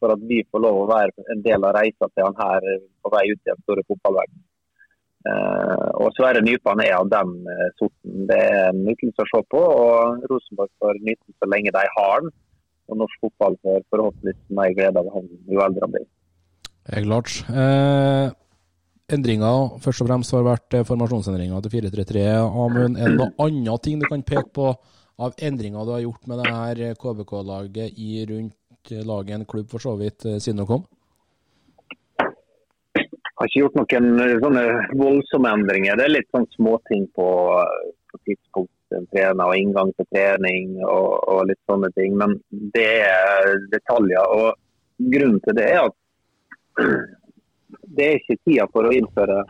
for at vi får lov å være en del av reisa til han her på vei ut i den store fotballverdenen. Uh, og Sverre Nypan er av den sorten. Det er nytelse å se på. og Rosenborg får nyte så lenge de har den. Og norsk fotball får forhåpentligvis mer glede av han jo eldre han blir. Er klart. Eh, endringer først og fremst har vært eh, formasjonsendringer til 4-3-3. Amund, er det noe annet ting du kan peke på av endringer du har gjort med det her KBK-laget i rundt laget en klubb, for så vidt, eh, siden du kom? Jeg har ikke gjort noen sånne voldsomme endringer. Det er litt sånn småting på, på tidspunkt en trener og inngang til trening og, og, litt sånne ting. Men det er detaljer. og Grunnen til det er at <clears throat> det er ikke tida for å innføre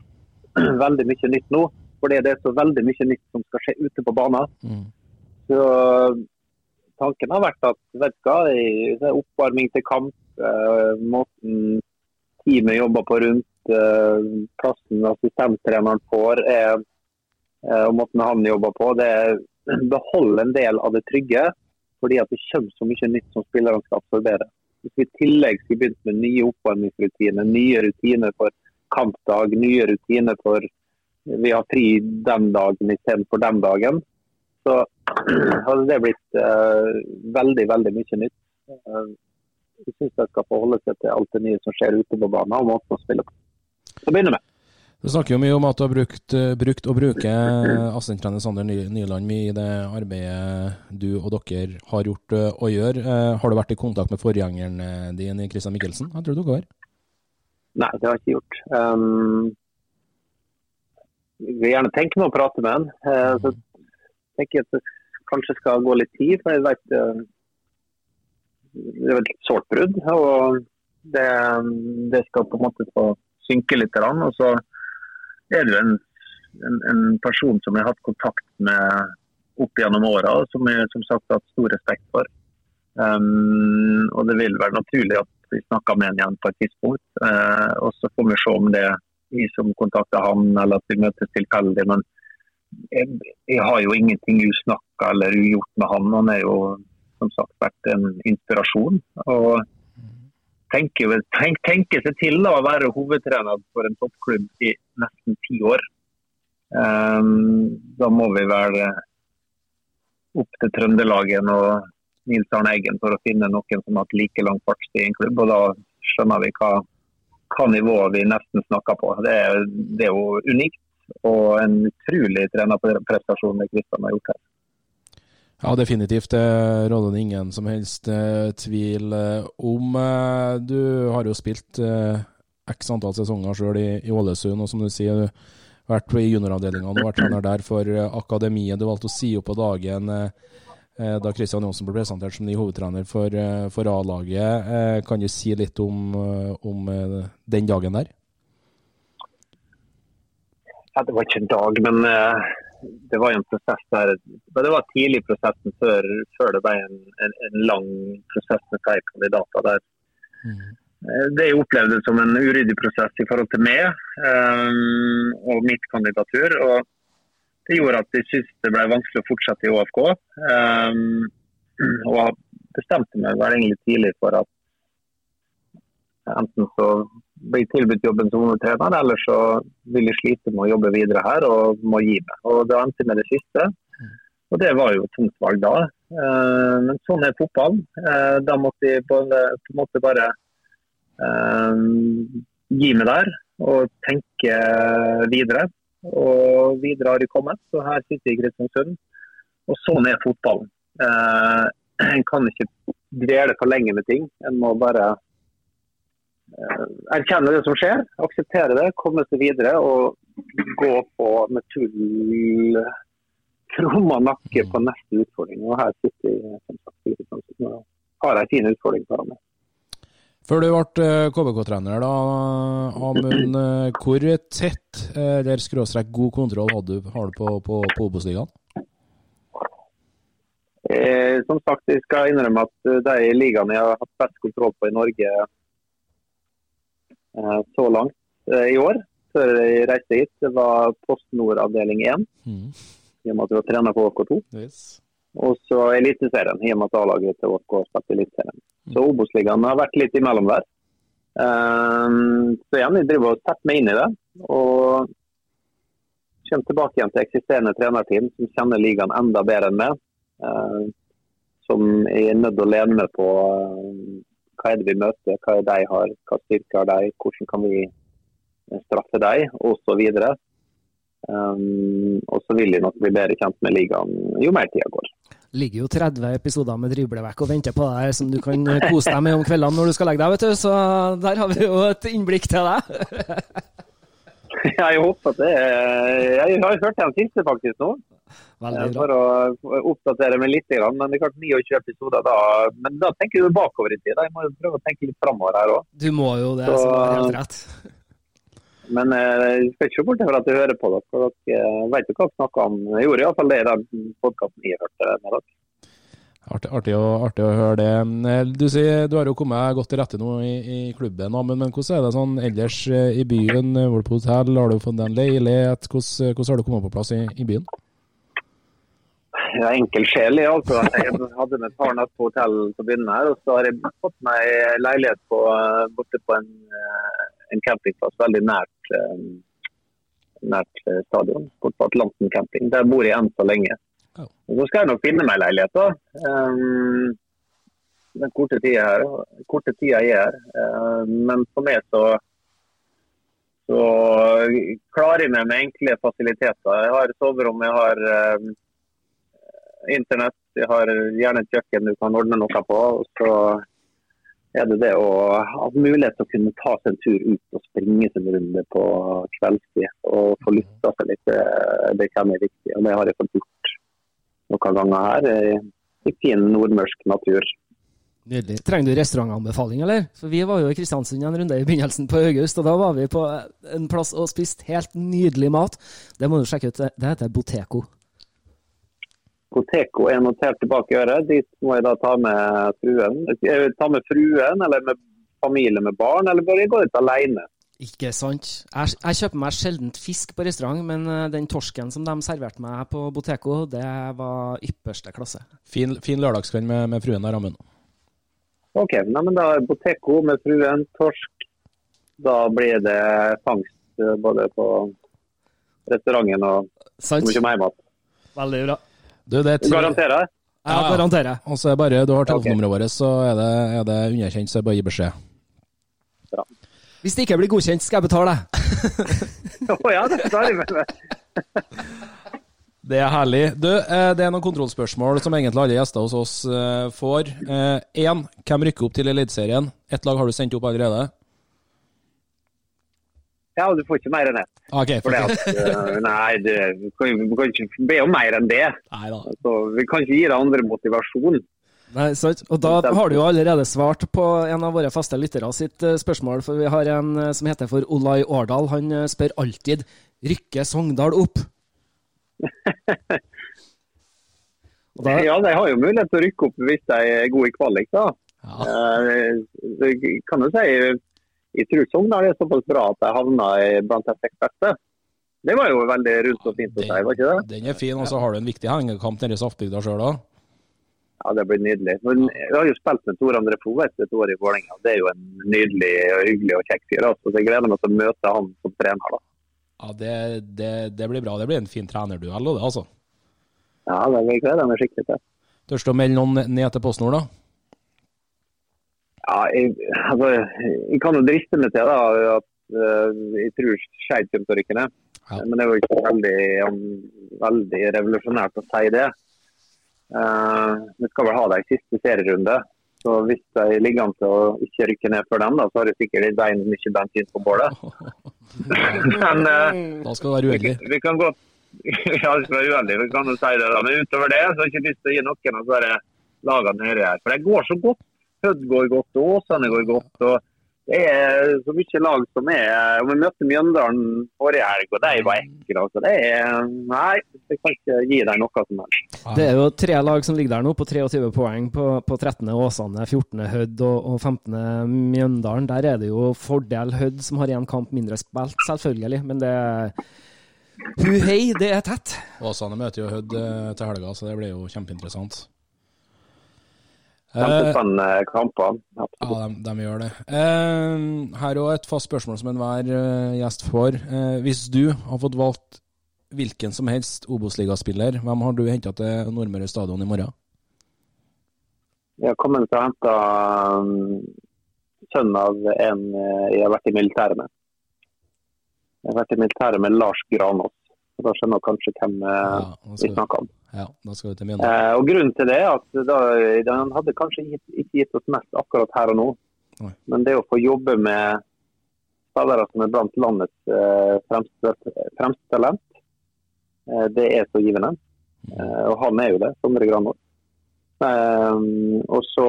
<clears throat> veldig mye nytt nå. Fordi det er så veldig mye nytt som skal skje ute på banen. Mm. Så tanken har vært at vet du hva, oppvarming til kamp, eh, måten teamet jobber på rundt, eh, plassen assistenttreneren får, er, eh, og måten han jobber på, det er <clears throat> beholde en del av det trygge. Fordi at det kommer så mye nytt som spillerne skal absorbere. Hvis vi i tillegg skulle begynt med nye oppvarmingsrutiner, nye rutiner for kampdag, nye rutiner for vi har fri den dagen istedenfor den dagen, så <clears throat> hadde det blitt uh, veldig, veldig mye nytt. Uh, jeg syns de skal forholde seg til alt det nye som skjer ute på banen, og måten å spille på. Så begynner vi. Du snakker jo mye om at du har brukt, eh, brukt og bruker assistenttrener Sander Nyland mye i det arbeidet du og dere har gjort eh, og gjør. Eh, har du vært i kontakt med forgjengeren din, Christian Michelsen? Jeg tror du var. Nei, det har jeg ikke gjort. Um, jeg vil gjerne tenke meg å prate med han. Uh, så tenker jeg at det kanskje skal gå litt tid. for jeg vet uh, Det er et sårt brudd. og det, det, skal på en måte få synke litt. Og så er det jo en, en, en, person som jeg har hatt kontakt med opp gjennom åra, som jeg som sagt har hatt stor respekt for. Um, og det vil være naturlig at vi snakker med ham igjen på et tidspunkt. Uh, og så får vi se om det er vi som kontakter han, eller at vi møtes tilfeldig. Men jeg, jeg, har jo ingenting usnakka eller ugjort med han. Han er jo som sagt vært en inspirasjon. og tenker, tenk, tenker seg til da, å være hovedtrener for en toppklubb i nesten ti år. Um, da må vi være opp til Trøndelagen og Nils Arne Eggen for å finne noen som har hatt like lang fartstid i en klubb. og Da skjønner vi hva, hva nivå vi nesten snakker på. Det er, det er jo unikt og en utrolig trenerprestasjon Kristian har gjort her. Ja, definitivt. Det råder det ingen som helst uh, tvil uh, om. Uh, du har jo spilt x antall sesonger sjøl i, i, Ålesund, og som du sier, du har vært i junioravdelinga og vært trener der for akademiet. Du valgte å si opp på dagen da Kristian Johnsen ble presentert som ny hovedtrener for, for A-laget. Kan du si litt om, om den dagen der? Ja, det var ikke en dag, men det var jo en prosess der Det var tidlig i prosessen før, før, det ble en, en, en, lang prosess med flere kandidater. der mm. Det jeg opplevde som en uryddig prosess i forhold til meg um, og mitt kandidatur. og Det gjorde at jeg syntes det ble vanskelig å fortsette i ÅFK. Um, og bestemte meg vel egentlig tidlig for at enten så blir tilbudt jobben som hovedtrener, eller så vil jeg slite med å jobbe videre her og må gi meg. Og Det endte med det siste. Og Det var jo et tungt valg da. Eh, men sånn er fotballen. Eh, da måtte jeg på en måte bare eh, gi meg der og tenke videre. Og videre har jeg kommet. Så her sitter jeg i Kristiansund. Og sånn er fotballen. En kan ikke dvele for lenge med ting. En må bare erkjenne det som skjer, akseptere det, komme seg videre og gå på med tull krumma nakke på neste utfordring. Og her sitter jeg som sagt og har en fin utfordring foran meg. Før du ble KBK-trener, da, Amund, eh, hvor tett eller skråstrek god kontroll har du, har du på, på, på Obos-ligaen? Eh, som sagt, jeg skal innrømme at de ligaene jeg har hatt best kontroll på i Norge, Eh, så langt eh, i år, før jeg reiste hit. Det var Post Nord avdeling 1, mm. i og med at jeg var trener på OK2. Yes. Og så Eliteserien, i og med at A-laget til OK spilte Eliteserien. Mm. Så Obos-ligaen har vært litt imellom der. Um, så igjen, jeg driver og setter meg inn i det. Og kommer tilbake igjen til eksisterende trenerteam som kjenner ligaen enda bedre enn meg. Som som er nødt til å lene meg på hva er det vi møter, hva er det de har, hva styrker har de, hvordan kan vi straffe dem, osv. Um, og så vil de nok bli bedre kjent med ligaen jo mer tida går. ligger jo 30 episoder med driblevekk og venter på deg som du kan kose deg med om kveldene når du skal legge deg, vet du. Så der har vi jo et innblikk til deg. <laughs> <laughs> jeg håper det Jeg har hørt den siste faktisk nå. For å oppdatere meg litt. Men det er klart 29 episoder da. Men da tenker du bakover i tid. Jeg må jo prøve å tenke litt framover her òg. Du må jo det, Så- så er helt rett. <laughs> Men eh, jeg skal ikke se bort fra at jeg hører på dere. Dere eh, vet jo hva dere snakker om. Jeg gjorde iallfall det i den podkasten jeg hørte med dere. Artig, artig, å, artig å høre det. Eh, Du sier du har jo kommet godt til rette nå i, i klubben, men, men hvordan er det sånn ellers eh, i byen? Var du på hotell, har du fått en leilighet? Hvordan, hvordan har du kommet på plass i, i byen? Jeg er enkel altså. Jeg hadde med et par natt på hotell til å begynne her. Og så har jeg fått meg leilighet på, eh, borte på en, eh, en campingplass veldig nært, eh, nært eh, stadion. Borte på Atlanten camping. Der bor jeg enn så lenge. Og Så skal jeg nok finne meg leilighet, da. Um, den korte tida jeg er her. Eh, men for meg så så klarer jeg meg med enkle fasiliteter. Jeg har soverom, jeg har um, internett, jeg har gjerne et kjøkken du kan ordne noe på. Så er det det å ha mulighet til å kunne ta seg en tur ut og springe sin runde på kveldstid. Og få lufta seg litt, det, det kommer viktig. Og det har jeg fått gjort noen ganger her i, i fin nordmørsk natur. Nydelig. Trenger du restaurantanbefaling, eller? For Vi var jo i Kristiansund en runde i begynnelsen på august, og da var vi på en plass og spiste helt nydelig mat. Det må du sjekke ut. Det heter Boteco. Boteco er notert tilbake i øret. Dit må jeg da ta med fruen. Jeg vil Ta med fruen eller med familie med barn, eller bare gå ut alene? Ikke sant? Jeg, jeg kjøper meg sjelden fisk på restaurant, men eh, den torsken som de serverte meg på Boteco, det var ypperste klasse. Fin, fin lørdagskveld med, med fruen der, Amund. Ok, nei, men da Boteco med fruen, torsk. Da blir det fangst eh, både på restauranten og Sant? mye mer mat. Veldig bra. Du, det er tre- Garanterer. Jeg Ja, ja. garanterer. Og så er det bare du har telefonnummeret okay. vårt, så er det, er det underkjent, så er det bare å gi beskjed. Hvis det ikke blir godkjent, skal jeg betale deg. <laughs> Å ja, det tar jeg med meg. Det er herlig. Du, eh, det er noen kontrollspørsmål som egentlig alle gjester hos oss eh, får. Én, hvem rykker opp til Eliteserien? Ett lag har du sendt opp allerede? Ja, du får ikke mer enn ett. Ok, For det at, eh, nei, det, du kan, kan ikke be om mer enn det. Altså, vi kan ikke gi deg andre motivasjon. Nei, sant? Og da har du jo allerede svart på en av våre faste lyttere sitt eh, spørsmål, for vi har en eh, som heter for Olai Årdal. Han eh, spør alltid rykker Sogndal opp? <laughs> Da, Ja, de har jo mulighet til å rykke opp hvis de er gode i kvalik. da. Ja. Eh, kan du si, Jeg tror Sogndal er såpass bra at de havna blant de seks beste. Det var jo veldig rundt og fint å si, var ikke det? Den er fin, og så har du en viktig hengekamp nede i Saftbygda sjøl òg. Ja, Det blir nydelig. Men jeg har jo spilt med Tor André Fove et år i Vålerenga. Det er jo en nydelig, og hyggelig og kjekk fyr. Altså. Så jeg gleder meg til å møte han som trener. da. Ja, det, det, det blir bra. Det blir en fin trenerduell, og det, altså. Ja, det gleder jeg meg skikkelig til. Tørs du å melde noen ned til PostNord, da? Ja, jeg, altså, jeg kan jo driste meg til da, at uh, jeg tror Skeid kommer til å rykke ned. Ja. Men det er jo ikke veldig, veldig revolusjonært å si det. Eh, vi skal vel ha det i siste serierunde. Så hvis de ligger an til å ikke rykke ned før den, da, så har de sikkert bein mye bensin på bålet. <laughs> Men eh, Da skal du være uheldig. vi kan godt <laughs> Ja, det skal være uheldig, vi kan jo si det. da. Men utover det så har jeg ikke lyst til å gi noen av disse lagene nedi her. For det går så godt. Hødd går godt, og Åsane går godt. og Det er så mye lag som er og Vi møtte Mjøndalen forrige helg, og de var ekle. Altså. Det er Nei, jeg kan ikke gi dem noe som helst. det er jo tre lag som ligger der nå, på 23 poeng. På, på 13. Åsane, 14. Hødd og, og 15. Mjøndalen. Der er det jo fordel Hødd, som har én kamp mindre spilt, selvfølgelig. Men det Hu hei, det er tett. Åsane møter jo Hødd eh, til helga, så det blir jo kjempeinteressant. Eh, Kjempespennende kamper. ja, Absolutt. de, de gjør det. Eh, her er et fast spørsmål som enhver eh, gjest får. Eh, hvis du har fått valgt hvilken som helst Obos-ligaspiller, hvem har du henta til Nordmøre stadion i morgen? Jeg har kommet til å hente um, sønnen av en eh, jeg har vært i militæret med. Jeg har vært i militæret med Lars Granås. Da skjønner du kanskje hvem eh, Ja, vi snakker om. Ja, da skal vi til Mjøndalen. Eh, og Grunnen til det er at da, han hadde kanskje ikke gitt oss mest akkurat her og nå. Oi. Men det å få jobbe med spillere som er blant landets eh, fremste, fremste talent, eh, det er så givende. Eh, og han er jo det, Sondre Granvold. Eh, og så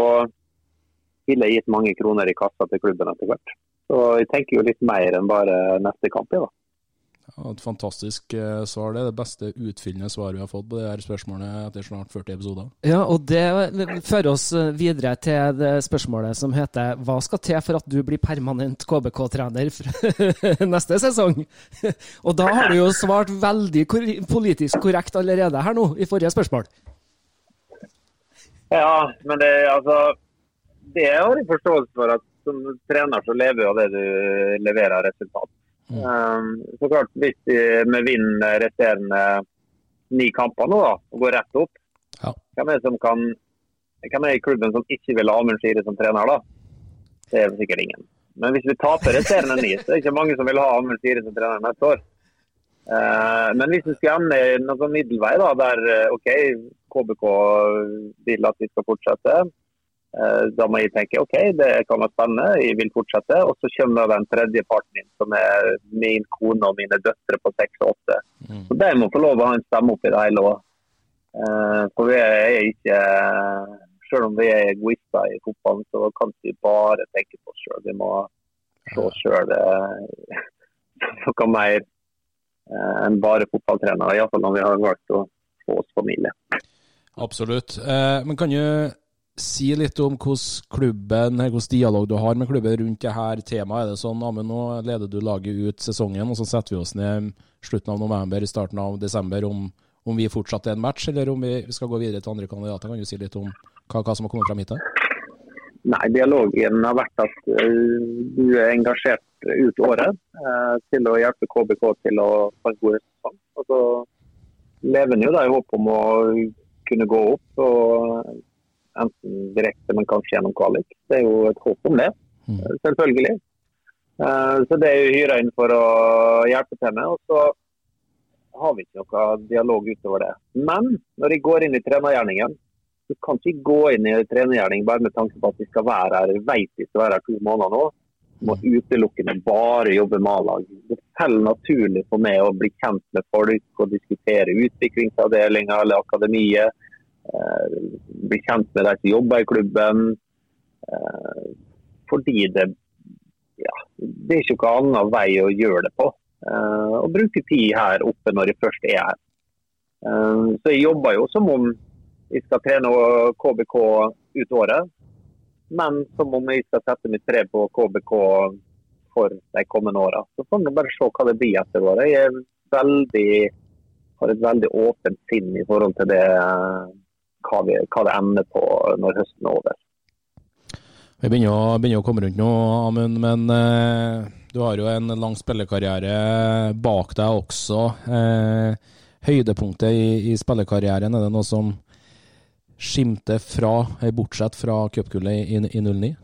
ville jeg gitt mange kroner i kassa til klubben etter hvert. Så jeg tenker jo litt mer enn bare neste kamp. Ja, da. Ja, et fantastisk eh, svar. Det er det beste utfyllende svaret vi har fått på det her spørsmålet etter snart 40 episoder. Ja, og det fører oss videre til det spørsmålet som heter Hva skal til for at du blir permanent KBK-trener <laughs> neste sesong? <laughs> Og da har du jo svart veldig kor politisk korrekt allerede her nå, i forrige spørsmål. Ja, men det, altså, det har jeg forståelse for at som trener så lever jo av det du leverer av resultat. Um, så klart, hvis vi vi vinner resterende ni kamper nå da, og går rett opp, Ja. hvem er det som kan hvem er i klubben som ikke vil ha Amund Skire som trener da? Det er sikkert ingen. Men hvis vi taper resterende ni, så er det ikke mange som vil ha Amund Skire som trener neste år. Eh, men hvis vi skal ende i noen middelvei, da, der eh, OK, KBK vil at vi skal fortsette, da må jeg tenke OK, det kan være spennende, jeg vil fortsette. Og så kommer den tredje parten inn, som er min kone og mine døtre på seks og åtte. Mm. Så de må få lov å ha en stemme oppi det hele òg. For vi er ikke Selv om vi er egoister i fotballen, så kan vi bare tenke på oss sjøl. Vi må se oss sjøl <laughs> noe mer eh, enn bare fotballtrenere. Iallfall når vi har valgt å få oss familie. Absolutt. Eh, men kan du si litt om hvordan klubben, hvordan dialog du har med klubben rundt det her temaet? Er det sånn Amund, nå leder du laget ut sesongen, og så setter vi oss ned slutten av november, starten av desember om, om vi fortsatt er en match, eller om vi skal gå videre til andre kandidater? Kan du si litt om hva, hva som har kommet frem hit? Nei, dialogen har vært at eh, du er engasjert ut året eh, til å hjelpe KBK til å få en god sesong. Og så lever en jo da i håp om å kunne gå opp, og enten direkte, men kanskje gjennom kvalik. Det er jo et håp om det, Mm. eh, selvfølgelig. Eh, så det er jo hyra inn for å hjelpe til med. Og så har vi ikke noe dialog utover det. Men når jeg går inn i trenergjerningen, du kan ikke gå inn i trenergjerning bare med tanke på at vi skal være her, vet vi skal være her to måneder nå. Må utelukkende bare jobbe med A-lag. Det faller naturlig for meg å bli kjent med folk og diskutere utviklingsavdelinga eller akademiet. Eh, bli kjent med de som jobber i klubben. Eh, fordi det ja, det er ikke noen annen vei å gjøre det på. å og bruke tid her oppe når jeg først er her. Eh, så jeg jobber jo som om jeg skal trene KBK ut året, men som om jeg skal sette mitt tre på KBK for de kommende åra. Så får vi bare se hva det blir etter året. Jeg er veldig, har et veldig åpent sinn i forhold til det, hva, vi, hva det ender på når høsten er over. Vi begynner å, begynner å komme rundt nå, Amund, men eh, du har jo en lang spillekarriere bak deg også. Eh, høydepunktet i, i spillekarrieren, er det noe som skimter fra, eh, bortsett fra cupgullet i, i 09?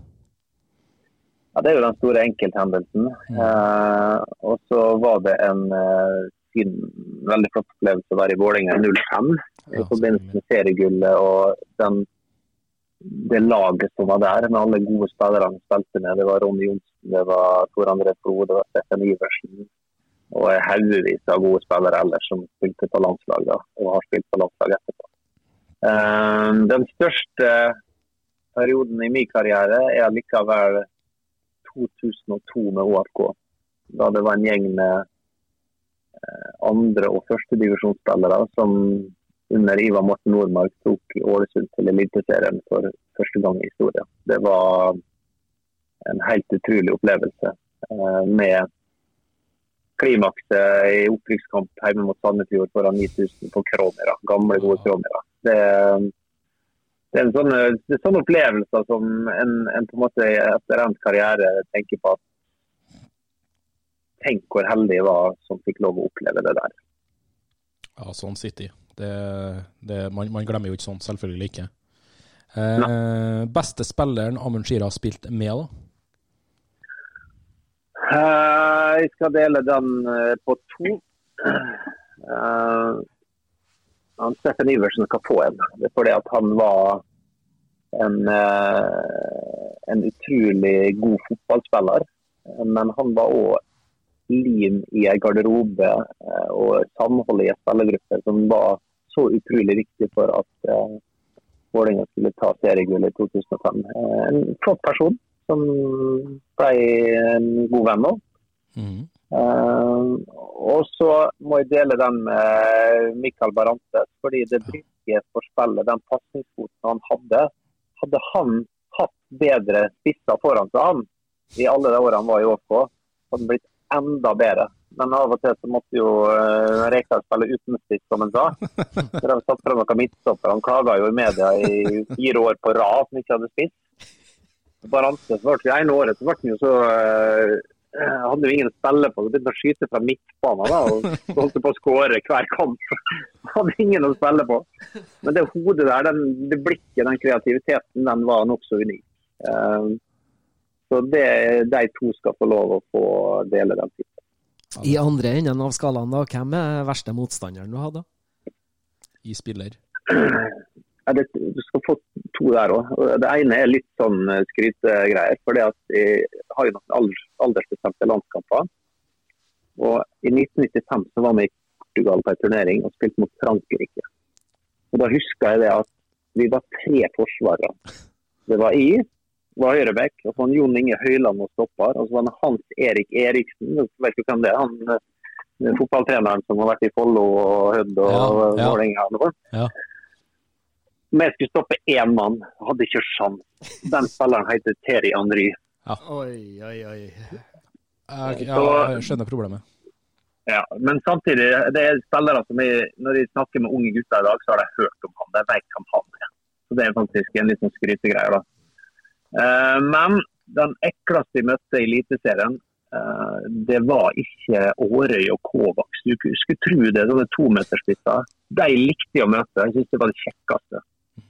Ja, Det er jo den store enkelthendelsen. Eh, og så var det en eh, fin, veldig flott opplevelse å være i Vålerenga i 05 i forbindelse med seriegullet og den, det laget som var der, med alle gode spillere han spilte med. Det var Ronny Johnsen, det var Tor André Flo, det var Steffen Iversen og haugevis av gode spillere ellers som spilte på landslag da, og har spilt på landslag etterpå. Eh, den største perioden i min karriere er likevel 2002 med ÅFK. Da det var en gjeng med eh, andre- og førstedivisjonsspillere som under Ivar Morten Nordmark tok Ålesund til Eliteserien for første gang i historien. Det var en helt utrolig opplevelse eh, med klimakset i opprykkskamp hjemme mot Sandefjord foran 9000 på Kråmyra. Gamle, gode Kråmyra. Det, det er en sånn, det er sånne opplevelser som en, en på en måte etter endt karriere tenker på at Tenk hvor heldig jeg var som fikk lov å oppleve det der. Ja, sånn City. Det, det, man, man glemmer jo ikke sånt, selvfølgelig ikke. Eh, beste spilleren Amund Shira har spilt med, da? Eh, jeg skal dele den eh, på to. Han Steffen Iversen skal få en. Det er fordi at han var en, uh, en utrolig god fotballspiller. Men han var òg lim i en garderobe uh, og samholdet i en spillergruppe som var så utrolig viktig for at eh, Vålerenga skulle ta seriegullet i 2005. en flott person som ble en god venn nå. Mm. Uh, og så må jeg dele den med Mikael Barante, fordi det brukes for spillet, den pasningsfoten han hadde. Hadde han hatt bedre spisser foran seg han i alle de årene han var i ÅFK, hadde han blitt enda bedre. Men av og til så måtte jo uh, Rekdal spille uten spiss, som <laughs> han sa. Så de satt frem noen midtstopper. Han klaga jo i media i fire år på rad som ikke hadde spiss. så ble det ene året så ble han jo så uh, hadde jo ingen å spille på. Så begynte å skyte fra midtbanen da, og holdt på å skåre hver kamp. <laughs> hadde ingen å spille på. Men det hodet der, den, det blikket, den kreativiteten, den var nokså unik. Uh, så det, de to skal få lov å få dele den tittelen. I andre enden av skalaen, da, hvem er verste motstanderen du hadde? I spiller? Ja, det, du skal få to der òg. Det ene er litt sånn eh, skrytegreier. For jeg har jo noen aldersbestemte landskamper. Og I 1995 så var vi i Portugal på en turnering og spilte mot Frankrike. Og Da husker jeg det at vi var tre forsvarere. Det var jeg, var høyrebekk, og så var Jon Inge Høyland og stopper. Og så var det Hans Erik Eriksen, jeg vet ikke hvem det er. han eh, fotballtreneren som har vært i Follo og Hødd og Vålerenga. Ja, ja. Om jeg skulle stoppe én mann, hadde ikke sjans. Den spilleren heter Terry Henry. Ja. Oi, oi, oi. Jeg, jeg skjønner problemet. Ja, Men samtidig, det er spillere som jeg, når de snakker med unge gutter i dag, så har de hørt om han. De vet hvem han er. Så Det er faktisk en liten skrytegreie. da. Uh, men den ekleste jeg møtte i Eliteserien, uh, det var ikke Årøy og Kovacs. Du skulle tro det, sånne tometerspisser. De likte jeg å møte. Jeg syntes det var det kjekkeste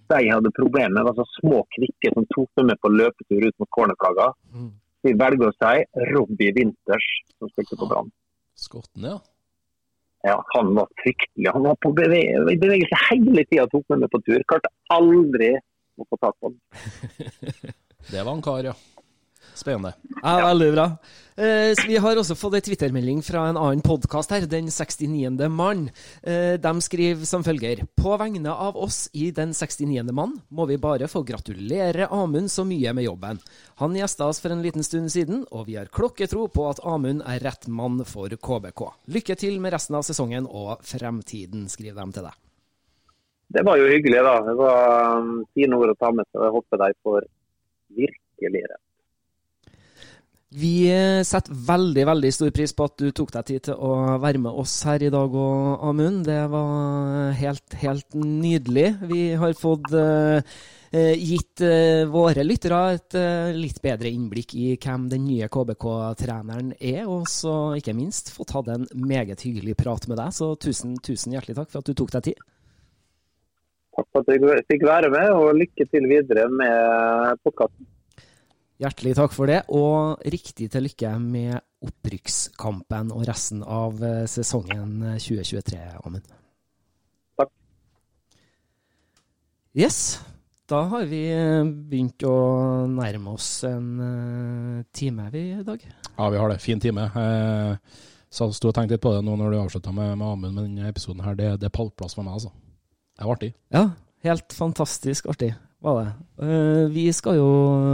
de hadde problemer med, var så små kvikker som tok dem med på løpetur ut mot cornerflagga. De Vi velger å si Robbie Winters, som spilte på Brann. Skotten, ja. Ja, Han var fryktelig. Han var på i bevegelse hele tida, tok med meg på tur. Klarte aldri å få tak på den. Det var en kar, ja. Spennende. Ja, Veldig bra. Eh, vi har også fått ei twittermelding fra en annen podkast her, Den 69. mann. Eh, de skriver som følger. På vegne av oss i Den 69. mann må vi bare få gratulere Amund så mye med jobben. Han gjesta oss for en liten stund siden, og vi har klokketro på at Amund er rett mann for KBK. Lykke til med resten av sesongen og fremtiden, skriver de til deg. Det var jo hyggelig, da. Det var um, fine ord å ta med seg. Jeg håper de får virkelig rett. Vi eh, setter veldig veldig stor pris på at du tok deg tid til å være med oss her i dag, og Amund. Det var helt, helt nydelig. Vi har fått uh, gitt uh, våre lyttere et litt bedre innblikk i hvem den nye KBK-treneren er, og så ikke minst fått hatt en meget hyggelig prat med deg. Så tusen, tusen hjertelig takk for at du tok deg tid. Takk for at jeg fikk være med, og lykke til videre med podkasten. Hjertelig takk for det, og riktig til lykke med opprykkskampen og resten av eh, sesongen 2023, eh, Amund. Takk. Yes, da har vi eh, begynt å nærme oss en time vi i dag. Ja, vi har det. Fin time. Jeg så sto og tenkte litt på det nå når du avslutta med, med Amund men denne episoden her. Det, det er pallplass for meg, altså. Det var artig. Ja, helt fantastisk artig var det. Uh, vi skal jo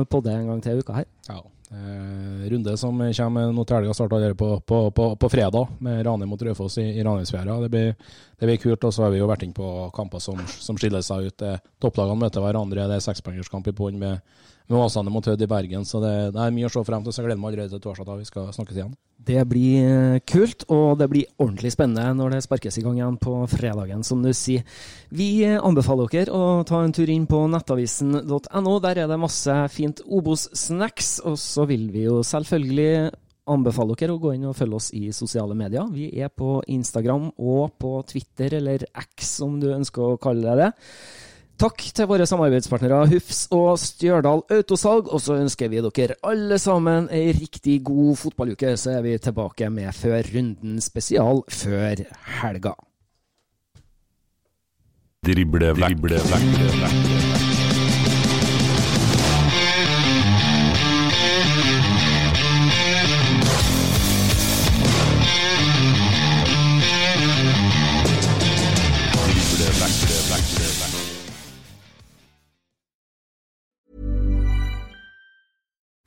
podde en gang til i uka her. Ja. Uh, runde som kommer nå til helga, starter på, på, på, på, fredag, med Rane mot Raufoss i, i Ranheimsfjæra. Det, det blir kult. Og så har vi jo vært inne på kamper som, som skiller seg ut. Topplagene møter hverandre. Det er sekspoengerskamp i bånn med med Åsane mot Hødd i Bergen. Så det, det, er mye å se frem til. Så jeg gleder meg allerede til torsdag da vi skal snakkes igjen. Det blir eh, kult, og det blir ordentlig spennende når det sparkes i gang igjen på fredagen, som du sier. Vi anbefaler dere å ta en tur inn på nettavisen.no. Der er det masse fint Obos-snacks. Og så vil vi jo selvfølgelig anbefale dere å gå inn og følge oss i sosiale medier. Vi er på Instagram og på Twitter, eller X om du ønsker å kalle det det. Takk til våre samarbeidspartnere Hufs og Stjørdal Autosalg. Og så ønsker vi dere alle sammen ei riktig god fotballuke, så er vi tilbake med Før runden spesial før helga. Drible, drible, drible, drible.